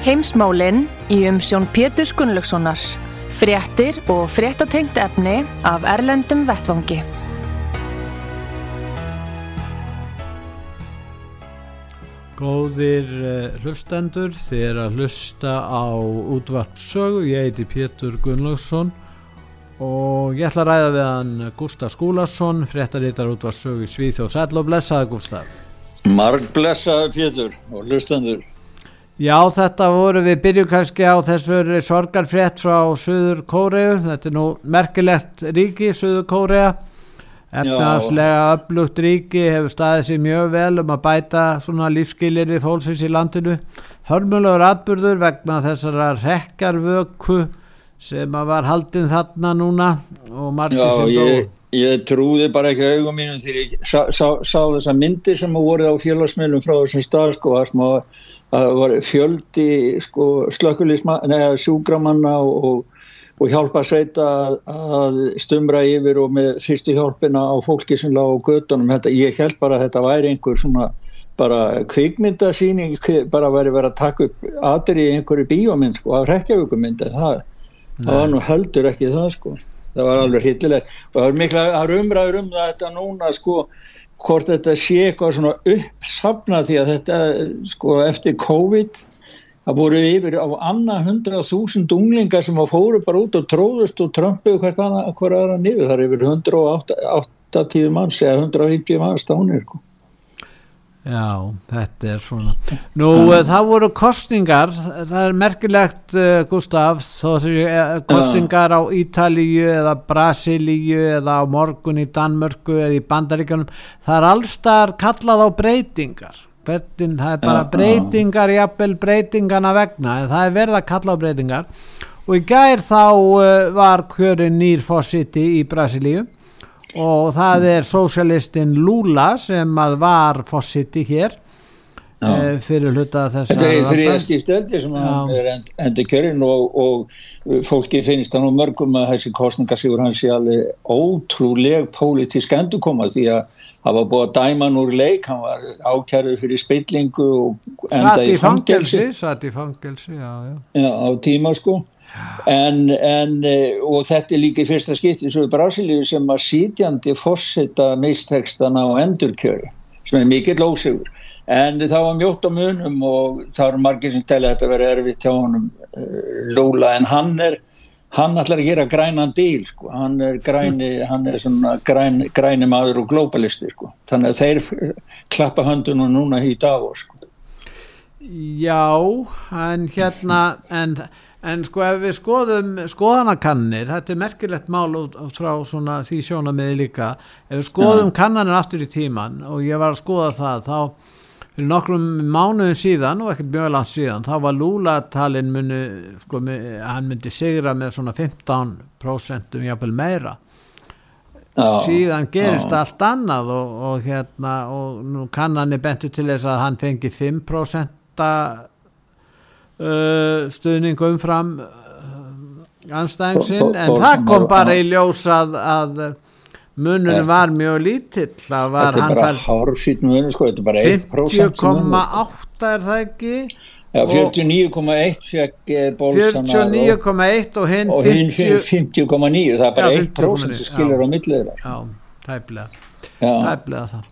Heimsmálinn í umsjón Pétur Gunnlaugssonar. Fréttir og fréttatengt efni af Erlendum Vettvangi. Góðir uh, hlustendur, þið er að hlusta á útvarpsögu, ég heiti Pétur Gunnlaugsson og ég ætla að ræða við hann Gustaf Skúlarsson, fréttarítar útvarpsögu í Svíþjóð. Sæl og blessaði Gustaf. Marg blessaði Pétur og hlustendur. Já, þetta voru við byrju kannski á þessur sorgarfrétt frá Suður Kóreu, þetta er nú merkilegt ríki, Suður Kórea, efnaðslega upplugt ríki, hefur staðið sér mjög vel um að bæta svona lífskilir við fólksins í landinu. Hörmulegur atbyrður vegna þessara rekkarvöku sem að var haldinn þarna núna og margir Já, sem ég, dó. ég trúði bara ekki augum mínum þegar ég sá, sá, sá þessa myndir sem voru á félagsmiðlum frá þessum stað sko, það var fjöldi sko, slökkulismanna, sjúkramanna og, og, og hjálpa sveita að, að stumra yfir og með fyrstu hjálpina á fólki sem lág á gödunum. Ég held bara að þetta væri einhver svona bara kvikmyndasýning, bara væri verið að taka upp aðri í einhverju bíómynd sko, af rekjavíkumyndi, það, það var nú heldur ekki það sko. Það var alveg hittileg og það er mikla er umræður um þetta núna sko hvort þetta sé eitthvað svona uppsafna því að þetta sko eftir COVID það voru yfir á annað hundra þúsund unglingar sem að fóru bara út og tróðust og trömpuðu hvert aðra niður. Það er yfir 180 manns eða 150 manns stánir sko. Já, þetta er svona. Nú, uh, það voru kostningar, það er merkilegt, uh, Gustaf, uh, kostningar á Ítalíu eða Brasilíu eða á morgun í Danmörku eða í Bandaríkanum. Það er allstar kallað á breytingar. Hvernig, það er bara breytingar, jafnvel breytingana vegna, það er verið að kalla á breytingar. Og í gær þá uh, var kjörin nýr fósiti í Brasilíu og það er sósialistin Lula sem að var fósiti hér Já. e, fyrir hluta þess Þetta er skipteldi sem er end- endur kjörin og, og fólki finnst hann og mörgum að þessi kostningasígur hans sé alveg ótrúleg pólitísk endurkoma því að það var búið að dæma hann úr leik, hann var ákjærður fyrir spillingu og satt í fangelsi. satt í fangelsi, já. Já, á tíma sko en, en eh, og þetta er líka í fyrsta skipti svo í Brasilíu sem að sítjandi fórseta mistekstana og endurkjöri sem er mikill ósigur en það var mjótt á munum og það eru margir sem telja þetta að vera erfitt hjá honum uh, Lula en hann er hann ætlar að gera grænan díl sko. hann er græni, hann er svona græni, græni maður og globalisti sko. þannig að þeir klappa höndunum núna í Davos sko. Já, en hérna en, en sko ef við skoðum skoðanakannir, þetta er merkilegt mál út, frá svona því sjónamiði líka. Ef við skoðum kannanir aftur í tíman og ég var að skoða það þá fyrir nokkrum mánuðum síðan og ekkert mjög langt síðan þá var Lula-talin muni, sko, hann myndi sigra með svona 15% um jafnvel meira. Já, síðan gerist já. allt annað og, og hérna og nú kannan er bentur til þess að hann fengi 5% uh, stuðning umfram uh, anstæðingsinn en það kom bara í ljós að, að mununum var mjög lítill. Það var er hann bara fær hárfýtt munum sko, þetta er bara 1% sem munur. 50,8 er það ekki? Já, Og- 49,1 fekk eh, Bolsonaro 49,1 og hinn og hinn 50 50,9 það er bara Já, 1% sem skilur á millið þeirra. já, tæplega það.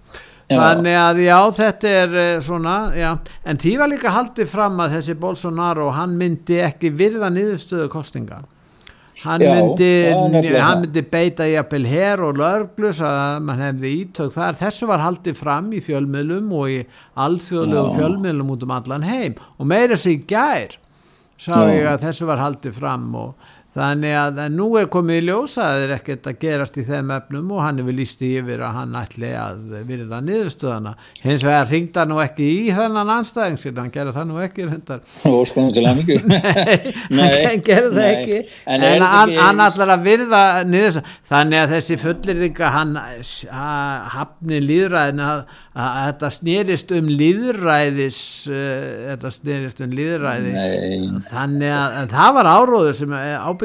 Þannig að já þetta er eh, svona já. en því var líka haldið fram að þessi Bolsonaro hann myndi ekki virða niðurstöðu kostinga hann, Já, myndi, hann myndi beita jafnvel her og lögglus að mann hefði ítök þar þessu var haldið fram í fjölmiðlum og í alþjóðlegu Já. fjölmiðlum út um allan heim og meira sér í gær sá Já. ég að þessu var haldið fram og þannig að nú er komið í ljósa að það er ekkert að gerast í þeim efnum og hann hefur líst í yfir að hann ætli að virða niðurstöðana hins vegar ringda nú ekki í þennan anstæðing síðan, hann gerði það nú ekki reyndar. Óskonum til að mikið Nei, hann gerði það ekki. En en, hann, ekki- hann ætlar að virða niðurstöðana þannig að þessi fullirðinga hann hafni líðræðin að, að þetta snerist um líðræðis uh, þetta snerist um líðræði Nei, þannig að, að það var áróður sem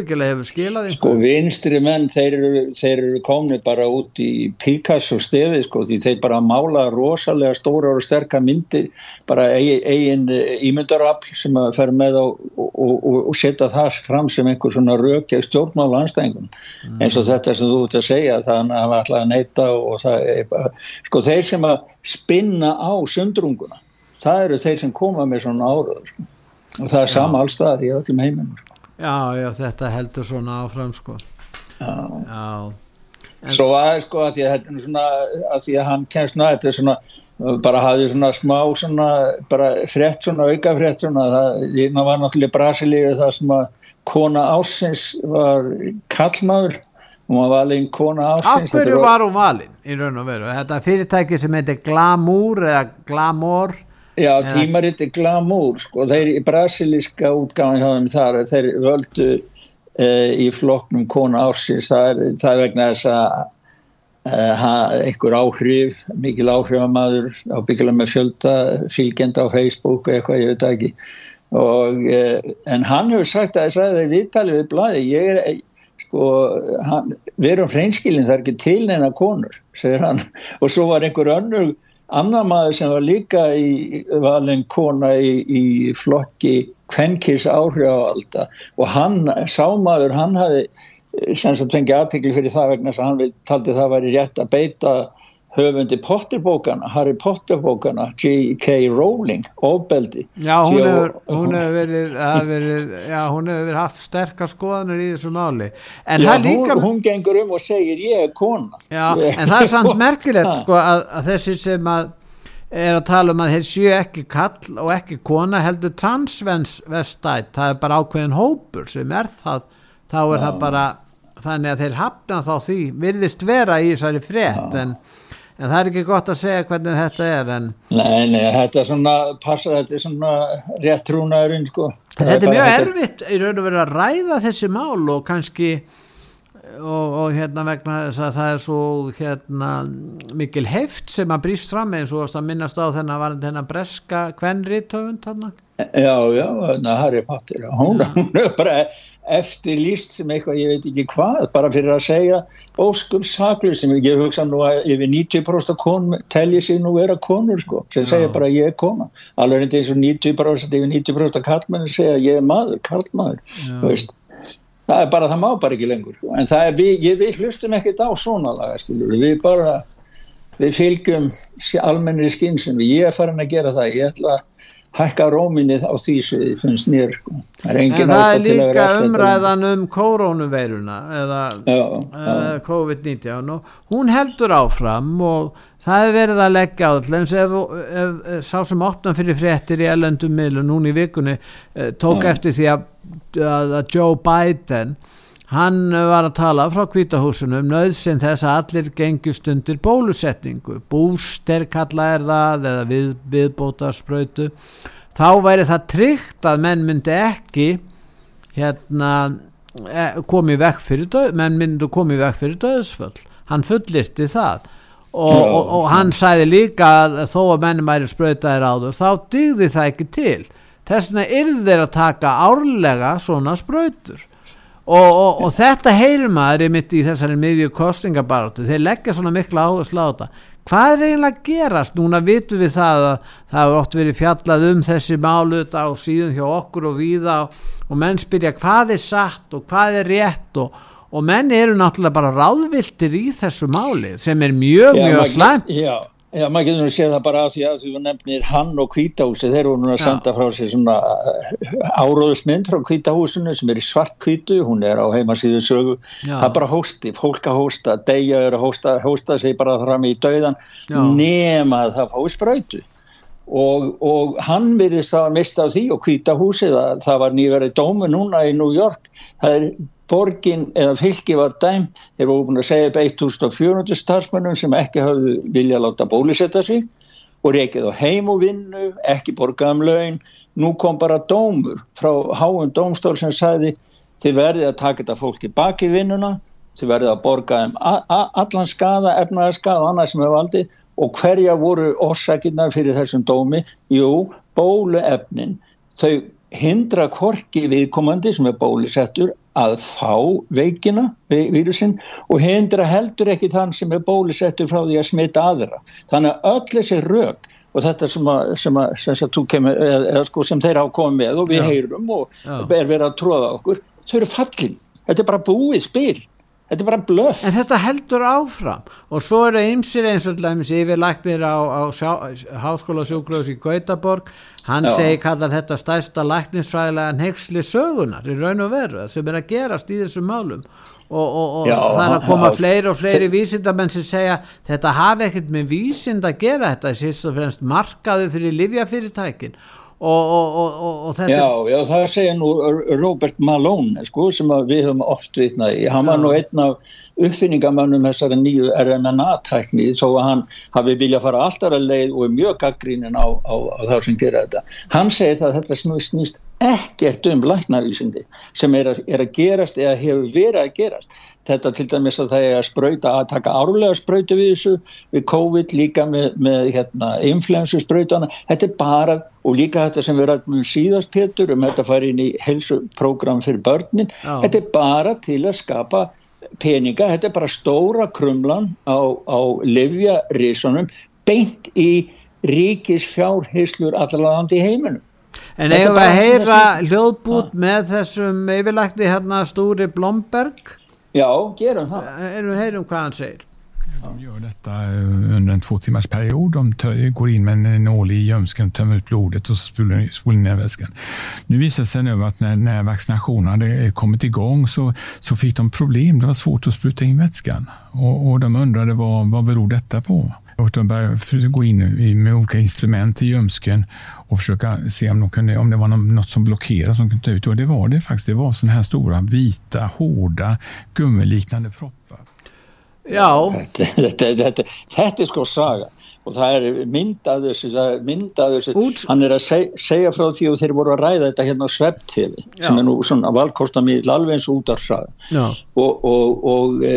ábyggilega hefur skilað sko einhverju. vinstri menn þeir eru, þeir eru komni bara út í Picasso stefi sko því þeir bara mála rosalega stóra og sterka myndir bara eigin, eigin ímyndarafl sem að fer með á, og, og, og, setja það fram sem einhver svona rökja stjórnmála anstæðingum eins og þetta sem þú ert að segja þannig að hafa alltaf að neyta og það er bara, sko þeir sem að spinna á sundrunguna það eru þeir sem koma með svona áraður sko. og það er sama allstaðar í öllum heiminum sko. Já, já, þetta heldur svona áfram sko. Já. Já, Svo að sko að því að þetta er svona að því að hann kemst ná þetta er svona bara hafði svona smá svona bara frétt svona auka frétt svona það það var náttúrulega Brasilíu það sem að kona ásins var kallmaður og maður var alveg kona af ásins Þetta hverju var hún valin í raun og veru? Þetta fyrirtæki sem heitir Glamour eða Glamour Já, tímariti Glamour sko, þeir í brasilíska útgáðan hjá þeim þar, þeir völdu e, í flokknum kona ársins. Það er, það er vegna þess að e, einhver áhrif mikil áhrifamaður ábyggilega með fjölda fylgjenda á Facebook eitthvað, ég veit ekki. Og, e, en hann hefur sagt að þess að það er viðtalið við blæði ég er sko, hann, við erum hreinskilin það er ekki til neina konur segir hann, og svo var einhver önnur annar maður sem var líka í valin kona í, í flokki kvenkis áhrifalda og hann, sámaður, hann hafi sem sagt fengið aðtekli fyrir það vegna að hann taldi það væri rétt að beita höfundi Potterbókana, Harry Potterbókana, J.K. Rowling, ofbeldi. Já, hún hefur, hún hefur verið, verið, já, hún hefur verið haft sterkar skoðanir í þessu máli. En Já, líka, hún, hún gengur um og segir ég er kona. já, Ég- en það er samt merkilegt, sko, að, að þessi sem að er að tala um að þeir séu ekki kall og ekki kona heldur transvestætt, það er bara ákveðin hópur sem er það, þá er það bara, þannig að þeir hafna þá því, virðist vera í þessari frétt, en, en það er ekki gott að segja hvernig þetta er, en Nei, nei, þetta er svona, passa þetta er svona rétt trúnaðurinn, sko. Þetta er mjög erfitt í raun og verið að ræða þessi mál og kannski og, og hérna vegna þess að það er svo hérna mikil heft sem að brýst fram eins og að minnast á þennan var þennan breska kvenritöfund þarna Já, já, na, Harry Potter, hún, hún er bara eftirlýst sem eitthvað, ég veit ekki hvað, bara fyrir að segja óskum saklu sem ég hugsa nú að yfir 90% konum telji sig nú vera konur, sko, sem segja bara ég er kona, alveg eins og 90% yfir 90% kallmenn segja ég er maður, veist það er bara, það má bara ekki lengur sko. en það er, við, ég, við hlustum ekkert á svona laga, skilur, við bara við fylgjum almennri skynsum, ég er farin að gera það. Ég ætla að hækka róminni á því sviði, finnst mér sko. en það er líka umræðan um koronaveiruna eða já, já, COVID-19 og hún heldur áfram og það er verið að leggja eins ef, ef, ef sá sem opna fyrir fréttir í ellendum miðlun núna í vikunni uh, tók Já. eftir því að, að Joe Biden hann var að tala frá kvítahúsinu um nöðsinn þess að allir gengjust undir bólusetningu. Búster kalla er það eða við, viðbótarsprautu þá væri það tryggt að menn myndi ekki hérna eh, komið vekk fyrir döð menn myndu komið vekk fyrir döðsföll hann fullirti það. Og, og, og hann sæði líka að þó að mennum væri sprautaðir áður þá dygði það ekki til. Þess vegna yrði þeir að taka árlega svona sprautur og, og, og þetta heyrir maður er mitt í þessari miðju kostningabaratu þeir leggja svona mikla áherslu á þetta. Hvað er eiginlega að gerast? Núna vitum við það að það hefur oft verið fjallað um þessi málut á síðan hjá okkur og víða og, og menn spyrja hvað er satt og hvað er rétt og, og menn eru náttúrulega bara ráðviltir í þessu máli sem er mjög Já, mjög slæmt. Já, já, maður getur nú að sé það bara af því að þú nefnir hann og kvítahúsi, þeir voru nú að senda frá sér svona áróðusmynd frá kvítahúsinu sem er í svart kvítu, hún er á heimasíðu sögu, Já. það er bara hósti, fólk að hósta, deyja er að hósta, hósta sig bara fram í dauðan Já. nema að það fái sprautu og, og hann virðist það að mista af því og hvita húsið að það var nýverið dómi núna í New York það er borgin eða fylki var dæm þeir voru búin að segja upp 1400 starfsmönnum sem ekki hafðu vilja að láta bólisetta sig og reykið á heim og vinnu, ekki borgað um laun nú kom bara dómur frá háum dómstól sem sagði þið verðið að taka þetta fólk í baki vinnuna þið verðið að borga um allan skada, efnaðar skada og annað sem hefur valdið og hverja voru orsakirnar fyrir þessum dómi? Jú, bóluefnin. Þau hindra korki viðkomandi sem er bólusettur að fá veikina, vírusinn og hindra heldur ekki þann sem er bólusettur frá því að smita aðra. Þannig að öll þessi rauk og þetta sem, að, sem, að, sem, kemur, eða, eða, sko, sem þeir hafa komið með og við Já. heyrum og Já. er verið að tróða okkur, þau eru fallin. Þetta er bara búið spil þetta er bara blöff. En þetta heldur áfram. Og svo eru ymsir eins og yfirlæknir á, á háskóla sjúklaus í Gautaborg. Hann Já. segi kallar þetta stærsta læknisfræðilega nexli sögunar í raun og veru sem er að gerast í þessum málum. Og, og, og Já, það er að koma ha, fleiri og fleiri vísindamenn sem segja þetta hafi ekkert með vísind að gera þetta sérst og fremst markaðu fyrir livjafyrirtækin Og, og, og, já, já, það segja nú Robert Malone sko, sem við höfum oft vitnað í. Hann var nú einn af uppfinningamannum þessari nýju RMNA-tækni þó að hann hafi viljað fara alltaf að leið og er mjög gaggrínin á, á, á það sem gera þetta. Hann segir það að þetta snúist nýst ekkert um læknavísindi sem er að, er að gerast eða hefur verið að gerast. Þetta til dæmis að það er að spröyta að taka árlega spröytu við þessu við COVID líka með, með hérna, influensu spröytana, þetta er bara og líka þetta sem við ræðum um síðast Petur um þetta fari inn í helsuprógram fyrir börnin, Já. þetta er bara til að skapa peninga. Þetta er bara stóra krumlan á, á livjarísunum beint í ríkis fjárhyslur allalagandi í heiminum En eigum við að heyra hljóðbút með þessum yfirlækni hérna Stúri Blomberg? Já, gerum það. Erum við að heyra um hvað hann segir? De gör detta under en två timmars period. De går in med en nål i gömskan, tömmer ut blodet och så spolar ner vätskan. Nu visar det sig nu att när, när vaccinationen hade kommit igång så, så fick de problem. Det var svårt att spruta in vätskan och, och de undrade vad, vad beror detta på? Och de började gå in med olika instrument i ljumsken och försöka se om, de kunde, om det var något som blockerade som kunde ta ut. Och det var det faktiskt. Det var sådana här stora, vita, hårda, gummiliknande proppar. Já. Þetta, þetta, þetta er sko saga og það er myndað þessu, myndað þessu hann er að seg, segja frá því og þeir voru að ræða þetta hérna á Svepptífi sem er nú svona valkostamíl alveg eins út af saga og, og, og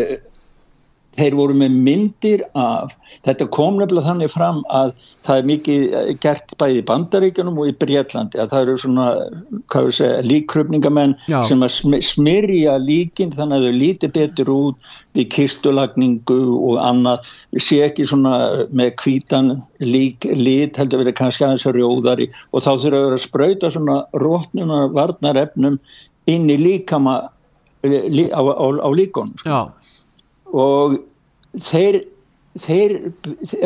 þeir voru með myndir af, þetta kom nefnilega þannig fram að það er mikið eh, gert bæði í bandaríkjunum og í Breitlandi að það eru svona, hvað við segja, líkkröpningamenn sem að smyrja líkin þannig að þau líti betur út við kistulagningu og annað, sé ekki svona með kvítan lík, lít heldur verið kannski aðeins að rjóðari og þá þurfa að vera að spröyta svona rótnuna varnar efnum inn í líkama eh, á, á, á líkonum. Sko. Já og þeir, þeir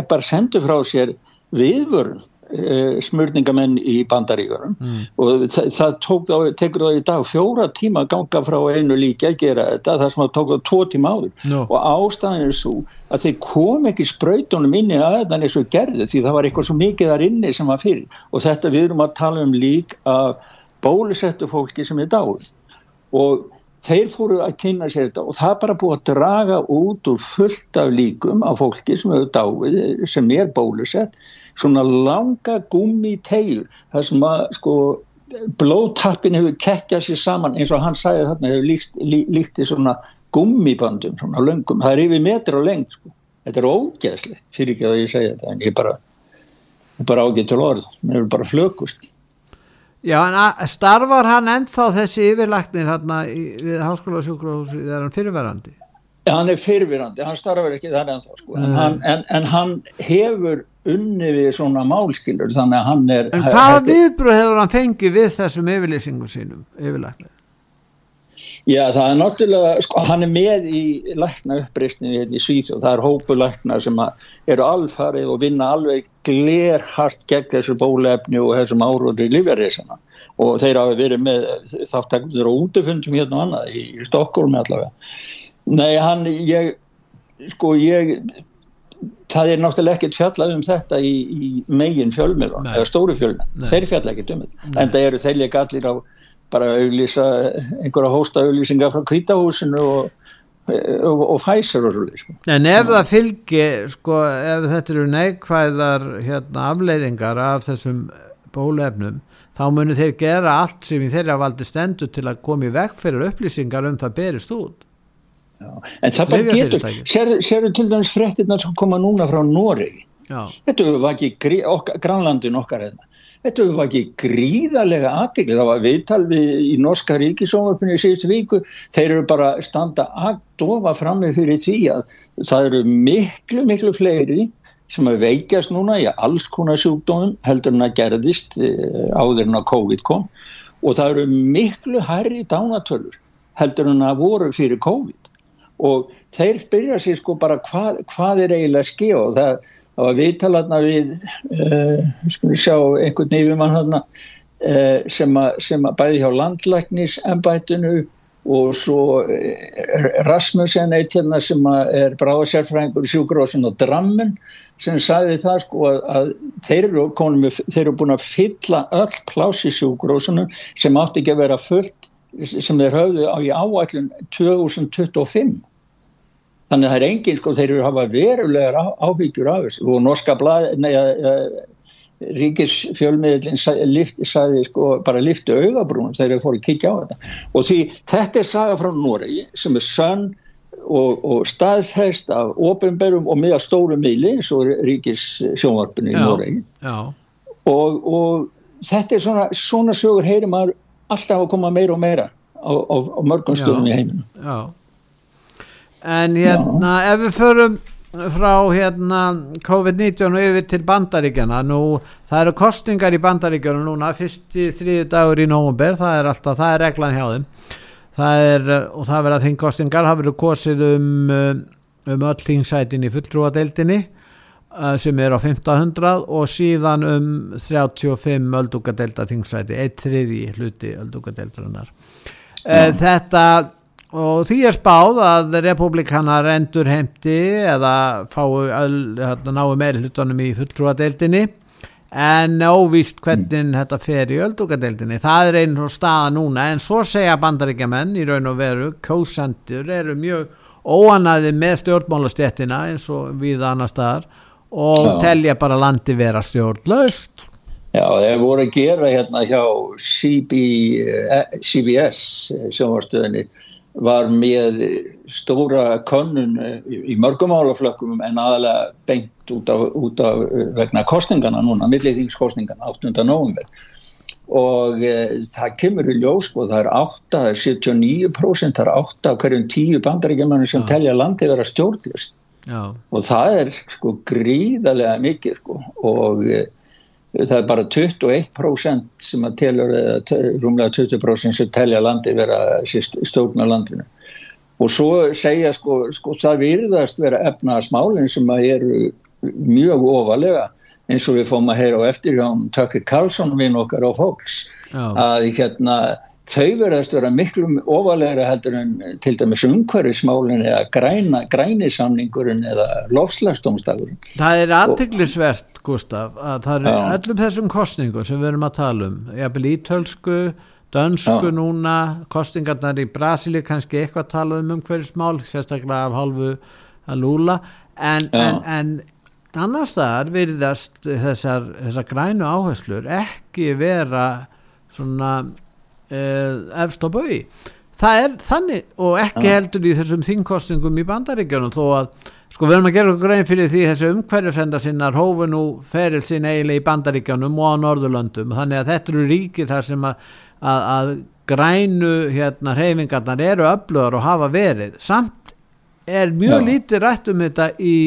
bara sendu frá sér viðvörn eh, smörningamenn í bandaríkurum mm. og það, það tók, tekur það í dag fjóra tíma ganga frá einu líki að gera þetta. Það sem það tók það tvo tíma áður. No. og ástæðin er svo að þeir kom ekki spröytunum inni aðeins eins og gerði því það var eitthvað svo mikið þar inni sem var fyrir. Og þetta við erum að tala um lík af bólusettu fólki sem er dáið. Og þeir fóru að kynna sér þetta og það bara búið að draga út úr fullt af líkum af fólki sem hefur dáið, sem er bólusett svona langa gummi teil, það sem að sko blóðtappin hefur kekkjað sér saman eins og hann sæði þarna hefur líkt, lí, líkt í svona gummibandum svona löngum, það er yfir metri á lengt sko. þetta er ógeðslegt fyrir ekki að ég segja þetta en ég bara, bara ágætt til orð, mér er bara flökust Já, en starfar hann ennþá þessi yfirlæknir hérna við Háskóla sjúkrahúsi, er hann fyrirverandi? Já, hann er fyrirverandi, hann starfar ekki þar ennþá sko, en, hann, en, en hann hefur unni við svona málskilur, þannig að hann er... En hvaða viðbröð hefur hann fengið við þessum yfirlýsingum sínum, yfirlæknir? Já, það er náttúrulega, sko, hann er með í lækna uppreysninni hérna í Svíþjóð, það er hópu lækna sem eru alfarið og vinna alveg glerhart gegn þessu bólefni og þessum áróðri lífjarreysana og þeir hafa verið með þáttekundur og útefundum hérna og annað í, í Stokkólmi allavega. Nei, hann, ég, sko, ég það er náttúrulega ekkert fjallað um þetta í, í megin fjölmjöla eða stóru fjölmjöla, þeir fjallað ekkert um þetta. En það eru þeir líka allir á bara að auglýsa einhverja hósta auglýsingar frá kvítahúsinu og og, og fæsar og svolítið sko. En ef það fylgir sko, ef þetta eru neikvæðar hérna, afleiðingar af þessum bólefnum þá munir þeir gera allt sem í þeirra valdi stendur til að koma í vekk fyrir upplýsingar um það berist út Já. en það bara getur sér til dæmis frettirnar sem koma núna frá Nóri þetta var ekki grannlandin okkar hérna Þetta var ekki gríðarlega aðtikli, það var viðtal við í Norska ríkisómarpunni í síðustu viku, þeir eru bara standa að dofa fram með fyrir því að það eru miklu, miklu fleiri sem að veikjast núna í alls konar sjúkdómum heldur en að gerðist eh, áður en að COVID kom. Og það eru miklu hærri dánatölur heldur en að voru fyrir COVID. Og þeir byrja sér sko bara hvað, hvað er eiginlega að skilja og það það var viðtalarna við uh, sjá einhvern neyfumann uh, sem, sem að bæði hjá landlæknis ennbættinu og svo uh, Rasmussen eitt hérna sem er bráðsérfræðingur sjúkrósin og Drammen sem sagði það sko að, að þeir, eru með, þeir eru búin að fylla öll plási sjúkrósunum sem átti ekki að vera fullt sem þeir höfðu á í áætlun 2025 þannig að það er enginn sko, þeir eru að hafa verulegar ábyggjur af þessu. Og norska blað, neða ríkisfjölmiðlinn sagði sko bara liftu augabrúnum þegar þeir fóru að kikja á þetta. Og því þetta er saga frá Noregi sem er sann og, og staðfæst af ofinberum og með stóru miðli eins og ríkissjónvarpinu í Noregi. og, og þetta er svona, svona sögur heyrir maður alltaf að koma meira og meira á, á, á mörgum stöðum í heiminu Já en hérna Já. ef við förum frá hérna COVID-19 og yfir til bandaríkjana nú það eru kostingar í bandaríkjana núna fyrst í þrýðu dagur í nógumber það er alltaf, það er reglan hjá þeim. Það er, og það verða þing kostingar það verður kosið um um öll þingsætin í fulltrúadeildinni uh, sem er á 1500 og síðan um 35 öldúkadeilda þingsæti, eitt þriði hluti öldúkadeildarinnar uh, þetta og því er spáð að republikanar endur heimti eða fái hérna, náu meiri hlutunum í fulltrúadeildinni. En óvíst hvernig mm. þetta fer í öldungadeildinni. Það er einn og staða núna. En svo segja bandaríkjaman í raun og veru kjósendur eru mjög óanaði með stjórnmálastjettina eins og við annar staðar og Já. telja bara landi vera stjórnlaust. Já, þeir voru að gera hérna hjá CB, eh, CBS sjónvarstöðinni var með stóra könnun eh, í mörgum álaflökkum en aðalega beint út af, út af eh, vegna kostningana núna, milliðingskostningana 8. november og e, það kemur í ljós og sko, það er 8, það er 79% það er 8 af hverjum 10 bandaríkjumannu sem Já. telja landi vera stjórnlust Já. og það er sko gríðarlega mikið sko og e, það er bara 21% sem að telur rúmlega 20% sem telja landi vera stjórn á landinu og svo segja sko, sko það virðast vera efnaðasmálinn sem að eru mjög ofalega eins og við fórum að heyra á eftir hjá Tökki Karlsson vinn okkar á Fox Já. að hérna þau verðast vera miklu ofalega heldur en til dæmis umhverfismálinn eða græna, grænisamningurinn eða lofslagsdómstagurinn. Það er aðteglisvert, Gustaf, að það er Já. öllum þessum kostningum sem við erum að tala um, jafnvel ítölsku, dönsku Já. núna, kostingarnar í Brasíli, kannski eitthvað að tala um umhverfismál, sérstaklega af halvu að lúla, en, en, en annars þar virðast þessar, þessar grænu áherslur ekki vera svona uh, efst á bau það er þannig og ekki ja. heldur í þessum þingkostingum í bandaríkjunum þó að sko við erum að gera grein fyrir því þessu umhverjusenda sinna hófu nú feril sin eiginlega í bandaríkjunum og á Norðurlöndum þannig að þetta eru ríki þar sem að, að, að grænu hérna hreyfingarnar eru öflugar og hafa verið samt er mjög ja. lítið rætt um þetta í,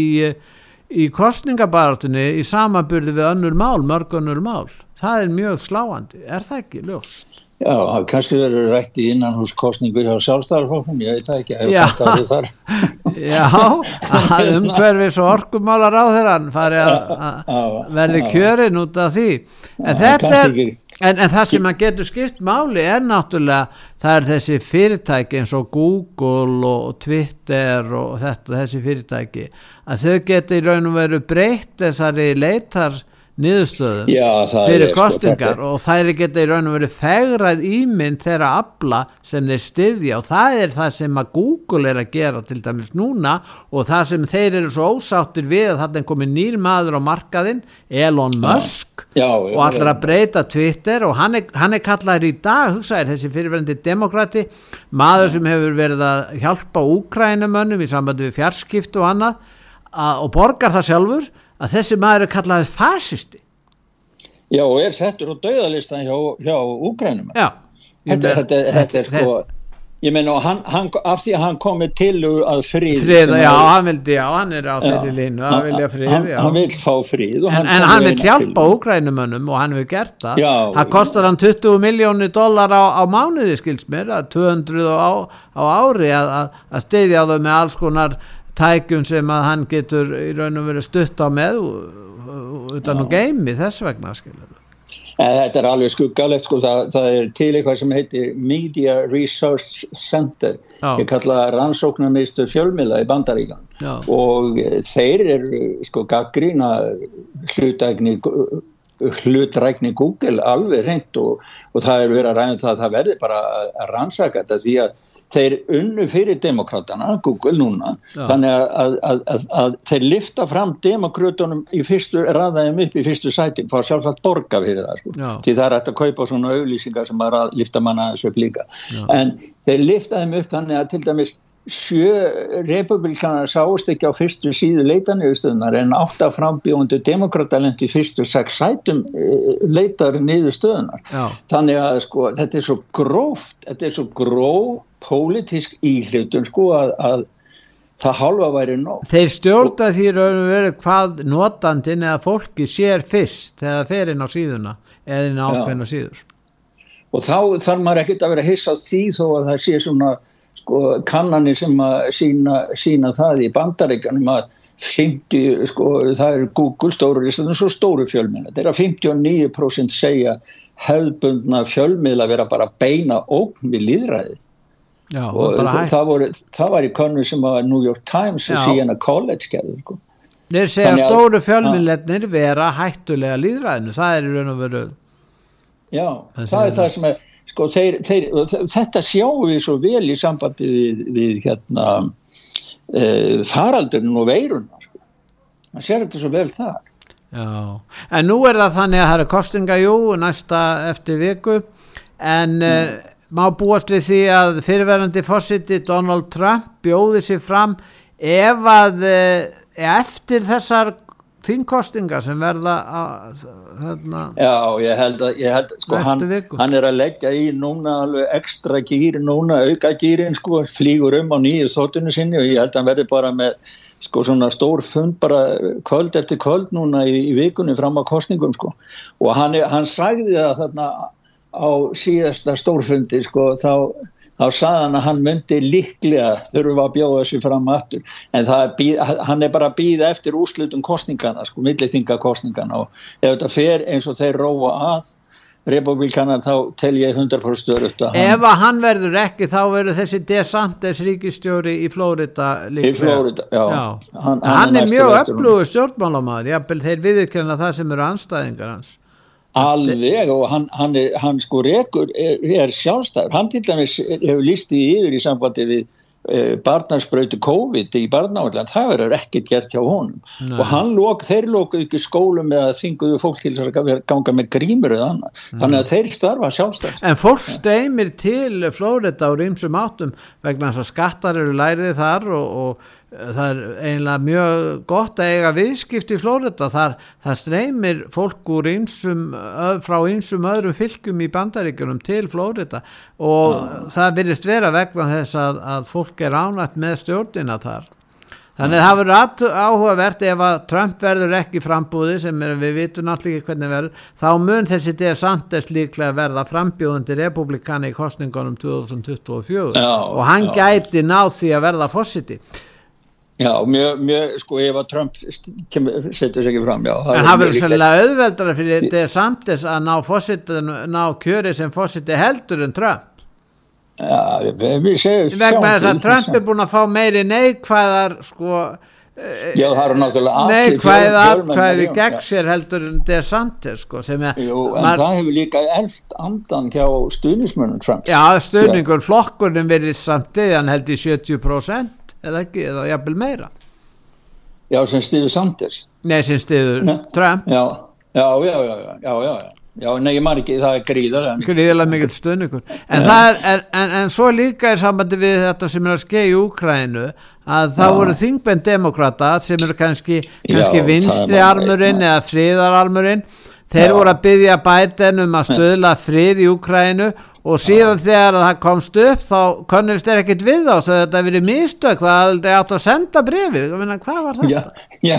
í kostningabartunni í samaburði við önnur mál, mörg önnur mál það er mjög sláandi, er það ekki ljóst? Já, kannski verður rætti innan hús kostningur hjá sjálfstæðarflokkum, ég veit það ekki, hefur hægt á því þar. Já, að umhverfis og orkumálar á þeirra, hann fari að verði kjörin út af því. En þetta er... En, en það sem að getur skipt máli er náttúrulega það er þessi fyrirtæki eins og Google og Twitter og þetta, þessi fyrirtæki að þau getur í raun og veru breytt þessari leitar niðurstöðum fyrir sko, kostingar og þær geta í raun og veru fegrað ímynd þeirra afla sem þeir styðja og það er það sem að Google er að gera til dæmis núna og það sem þeir eru svo ósáttir við að þarna er komið nýr maður á markaðinn Elon Musk Já, já, og allar að breyta Twitter og hann er, hann er kallaður í dag hugsaðir þessi fyrirverandi demokrati maður sem hefur verið að hjálpa úkrænumönnum í sambandi við fjarskiptu og annað að, og borgar það sjálfur að þessi maður er kallaður fasisti. Já, og er settur á dauðalistan hjá, hjá Úgrænum já þetta, meina- þetta, þetta er sko ég hann, hann, af því að hann komið til að frið friða, já, hann vildi, já, hann er á þeirri línu að vilja frið, hann, já. hann vil fá frið og En, en hann vil hjálpa tillögu. úkrænumönnum og hann hefur gert það. Já, það kostar hann 20 miljónir dólar á, á mánuði skilst mér að 200 á, á ári að, að, að steyðja þau með alls konar tækjum sem að hann getur í raun og verið stutt á með utan á geimi þess vegna skilur En þetta er alveg skuggalegt sko, það, það er til eitthvað sem heitir Media Research Center. Já. ég kalla rannsóknarmiðstöð fjölmiðla í Bandaríkan Já. og eh, þeir eru sko gaggrína hlutækni hlutrækni Google alveg reynd og, og það er verið að ræða um það að það verði bara að rannsaka þetta því að þeir unnu fyrir demokratana, Google núna Já. þannig að, að, að, að, þeir lifta fram demokrautunum í fyrstu, ræðaðum upp í fyrstu sætin fá sjálfsagt borga fyrir það sko. Já. því það er hægt að kaupa svona auglýsingar sem að lifta manna þessu upp líka en þeir liftaðum upp þannig að til dæmis sjö republikanar sáust ekki á fyrstu síðu leitanniðurstöðunar en átta frambjóðundu demokratalendi fyrstu sex sætum eh, leitar niðurstöðunar. Þannig að sko þetta er svo gróft þetta er svo gróf pólitísk íhlutun sko að, að það halva væri nóg. Þeir stjórna því verið hvað notandinn eða fólki sér fyrst þegar þeir inn á síðuna eða inn á ákveðna síður. Og þá þarf maður ekkert að vera hissa á því þó að það sé svona sko, kannanir sem að sína, sína það í bandaríkanum að 50, sko, það er Google stóru listan og svo stóru fjölmiðla þetta er að 59% segja hefðbundna fjölmiðla vera bara beina ógn við líðræði Já, og það, það, voru, það var í konu sem að New York Times og síðan að college gerði sko. Þeir segja Þannig stóru fjölmiðlefnir vera hættulega líðræðinu, það er í raun og veru Já, Það er það. sem er sko, þeir, þeir, þetta sjáum við svo vel í sambandi við, við hérna e, faraldurinn og veiruna sko. maður sér þetta svo vel þar Já, en nú er það þannig að það er kostinga, jú, næsta eftir viku en mm. má búast við því að fyrirverandi fórsiti Donald Trump bjóði sig fram ef að eh, eftir þessar þingkostinga sem verða að, þarna, Já, ég held að, ég held, sko, Næstu hann, hann er að leggja í núna alveg ekstra gýr, núna auka gýrin sko, flýgur um á nýju þóttinu sinni og ég held að hann verði bara með sko svona stór fund bara kvöld eftir kvöld núna í, í vikunni fram á kostningum sko. Og hann, hann sagði það þarna á síðasta stórfundi sko þá þá sagði hann að hann myndi líklega þurfa að bjóða sér fram aftur en það er býð, hann er bara að býða eftir úrslutum kostningana, sko, milliþinga kostningana og ef þetta fer eins og þeir róa að republikanar þá tel ég 100% störuft að hann ef að hann verður ekki þá verður þessi DeSantis ríkistjóri í Flórida líklega. Í Flórída, já. Hann, Hann- hann, hann er er mjög öflugur stjórnmálamæður, jafnvel þeir viðurkenna það sem eru anstæðingar hans. Alveg og hann, hann, er, hann sko rekur er, er sjálfstæður. Hann til dæmis hefur lístið yfir í sambandi við uh, barnarsprautu COVID í barnáðan. Það verður ekkert gert hjá honum. Nei. Og hann lók, þeir lóku ekki skólum með að þinguðu fólk til að ganga með grímur eða annað. Þannig að þeir starfa sjálfstæður. En fólk steimir til Flórida úr ýmsum áttum vegna þess að skattar eru lærið þar og, og eh, það er eiginlega mjög gott að eiga viðskipti í Flórida. Þar, það streymir fólk úr öð- frá ýmsum öðrum fylgjum í bandaríkjunum til Flórida og það virðist vera vegna þess að, að fólk er ánætt með stjórnina þar. Þannig að það verður áhugavert ef að Trump verður ekki frambúði sem er, við vitum náttúrulega ekki hvernig verður, þá mun þessi DeSantis líklega verða frambjóðandi republikani í kostningunum 2024 Já, og hann gæti náð því að verða fósiti. Já, mjög, mjög, sko, ef að Trump setur sér ekki fram, já. En það verður svolítið auðveldara fyrir DeSantis að ná, ná kjöri sem fósiti heldur en Trump. Já, við, segjum... Vegna þess að Trump er búin að fá meiri neikvæðar, sko, Já, það eru náttúrulega allir Nei, hvað er aðkvæði gegn sér heldur en DeSantis sko, sem er Jú, en það hefur líka eld andan hjá stuðnismönum Trump Já, stuðningur, flokkurinn verið samtið hann held í 70% eða ekki, eða jafnvel meira. Já, sem stiður Sanders. Nei, sem stiður Trump. Já, já, já, já, já, já, já. Já, nei, ég mar ekki, það er gríðar Gríðarlega mikil stöðningur en, er, en, en, en svo líka er sambandi við þetta sem er að skeið í Úkrænu að það Já. voru þingbenn demokrata sem eru kannski, kannski vinstri armurinn eða fríðararmurinn þeir Já. voru að byggja bæten um að stöðla frið í Úkrænu og síðan Já. þegar það komst upp þá konumst er ekkit við svo þetta verið mistök það aldrei átt að senda brefið hvað var þetta? Já,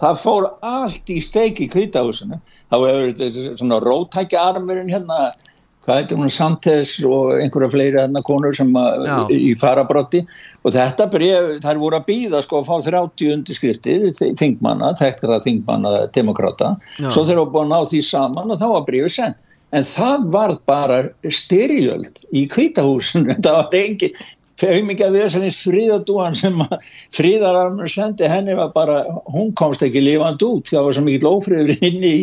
það fór allt í steiki í kvítahúsinu þá hefur þetta svona rótækja armurinn hérna hvað heitir hún Santes og einhverja fleiri hérna konur sem að, í farabrotti og þetta bref, þær voru að býða sko að fá 30 undirskriftir þingmanna, tektra þingmanna demokrata, Já. svo þeir voru búin að ná því saman og þá var brefið sendt en það var bara styrjöld í kvítahúsinu, það var engi auðvitað þessari fríðadúan sem fríðararmur sendi henni var bara, hún komst ekki lifand út það var svo mikið lófriður inn í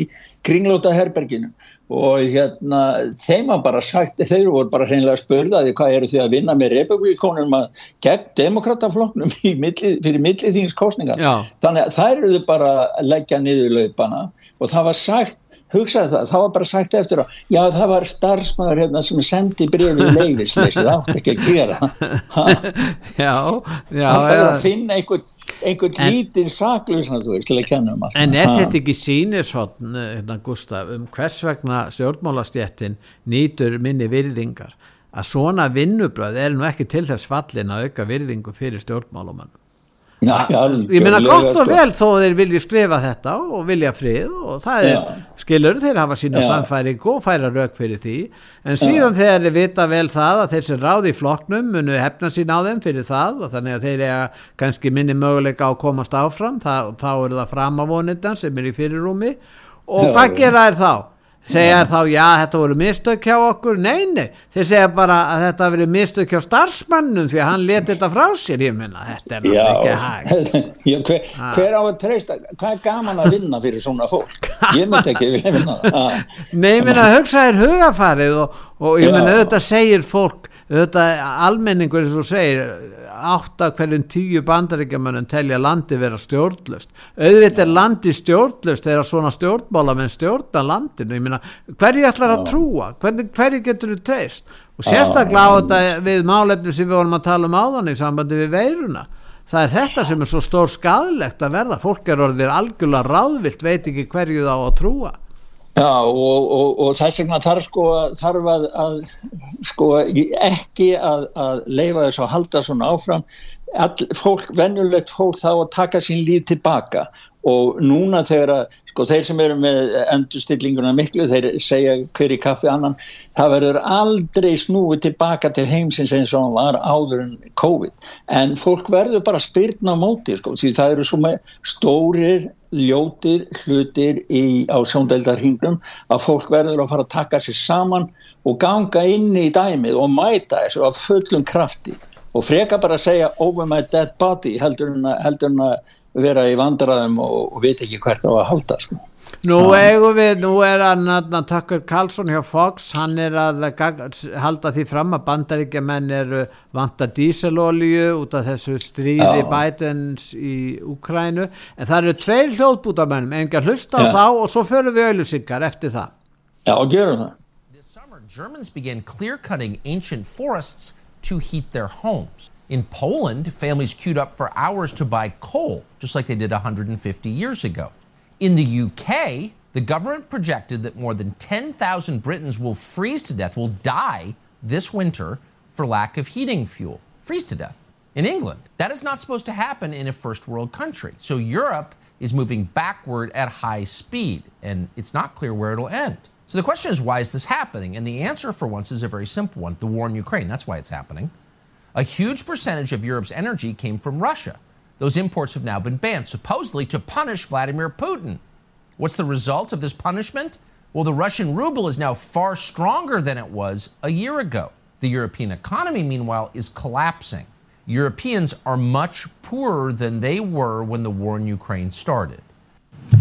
kringlóta herberginu og hérna þeim var bara sagt þeir voru bara hreinlega spörðaði hvað eru því að vinna með republikonum að gegn demokratafloknum milli, fyrir milliþýngskostningar þannig að þær eruðu bara að leggja niður löpana og það var sagt hugsaði það, það var bara sagt eftir á já það var starfsmæður hérna sem sendi brefið leiðisleis það átti ekki að gera. Já, já það er að finna einhvern einhvern lítið saklausan þú veist til að kenna um allt en er þetta ekki sínisotn hérna Gustaf um hvers vegna stjórnmálastjéttin nýtur minni virðingar? Að svona vinnubröð er nú ekki til þess fallin að auka virðingu fyrir stjórnmálumannum Já, ég meina gott og vel þó þeir vilja skrifa þetta og vilja frið og það er, já. skilur, þeir hafa sína já. samfæring og færa rauk fyrir því en síðan þegar þeir vita vel það að þeir sem ráði í floknum munu hefna sín á þeim fyrir það og þannig að þeir er kannski minni möguleika á að komast áfram, það, þá er það framavonitan sem er í fyrirrúmi og hvað gera þær þá? Segja þá já þetta voru mistök hjá okkur. Neini, þeir segja bara að þetta voru mistök hjá starfsmannum því að hann leti þetta frá sér, ég minna þetta er náttúrulega ekki hægt. Hver, hver á að treysta, hvað er gaman að vinna fyrir svona fólk, ég myndi ekki vilja vinna það. Nei, ég minna að hugsa er hugafarið og, og ég minna auðvitað segir fólk auðvitað almenningur eins og segir átta hverjum tíu bandaríkjamanum telja landi vera stjórnlust auðvitað er landi stjórnlust þegar svona stjórnmála menn stjórna landinu. Myna, hverju ætlar að trúa? Hverju, hverju getur þú teist og sérstaklega á þetta við málefni sem við vorum að tala um áðan í sambandi við veiruna. Það er þetta sem er svo stór skadlegt að verða. Fólk er orðið algjörlega ráðvilt veit ekki hverju þá að trúa Já og, og, og þess vegna þarf sko þarf að, að sko ekki að, að leifa þess að halda svona áfram. All, fólk, venjulegt fólk þá að taka sín líf tilbaka og núna þegar að, sko þeir sem eru með endurstillinguna miklu, þeir segja hver í kaffi annan, það verður aldrei snúið tilbaka til heimsins eins og hann var áður en COVID. En fólk verður bara spyrna á móti sko, því það eru svo með stórir ljótir hlutir í, á sjóndeldarhingnum að fólk verður að fara að taka sér saman og ganga inn í dæmið og mæta þessu af fullum krafti. Og freka bara að segja over my dead body heldur en að vera í vandræðum og, og veit ekki hvert á að halda sko. Nú eigum við, nú er hann Tucker Carlson hjá Fox, hann er að halda því fram að bandaríkja menn eru vanta díselolju út af þessu stríði Já. Bidens í Ukrænu, en það eru tveir hljóðbútamennum, engar hlusta á Já. þá og svo förum við auðlusingar eftir það. Já, og gerum það. This summer Germans began clear cutting ancient forests to heat their homes. In Poland, families queued up for hours to buy coal, just like they did 150 years ago. In the UK, the government projected that more than 10,000 Britons will freeze to death, will die this winter for lack of heating fuel. Freeze to death. In England, that is not supposed to happen in a first world country. So Europe is moving backward at high speed, and it's not clear where it'll end. So the question is, why is this happening? And the answer, for once, is a very simple one the war in Ukraine. That's why it's happening. A huge percentage of Europe's energy came from Russia. Those imports have now been banned, supposedly to punish Vladimir Putin. What's the result of this punishment? Well, the Russian ruble is now far stronger than it was a year ago. The European economy, meanwhile, is collapsing. Europeans are much poorer than they were when the war in Ukraine started.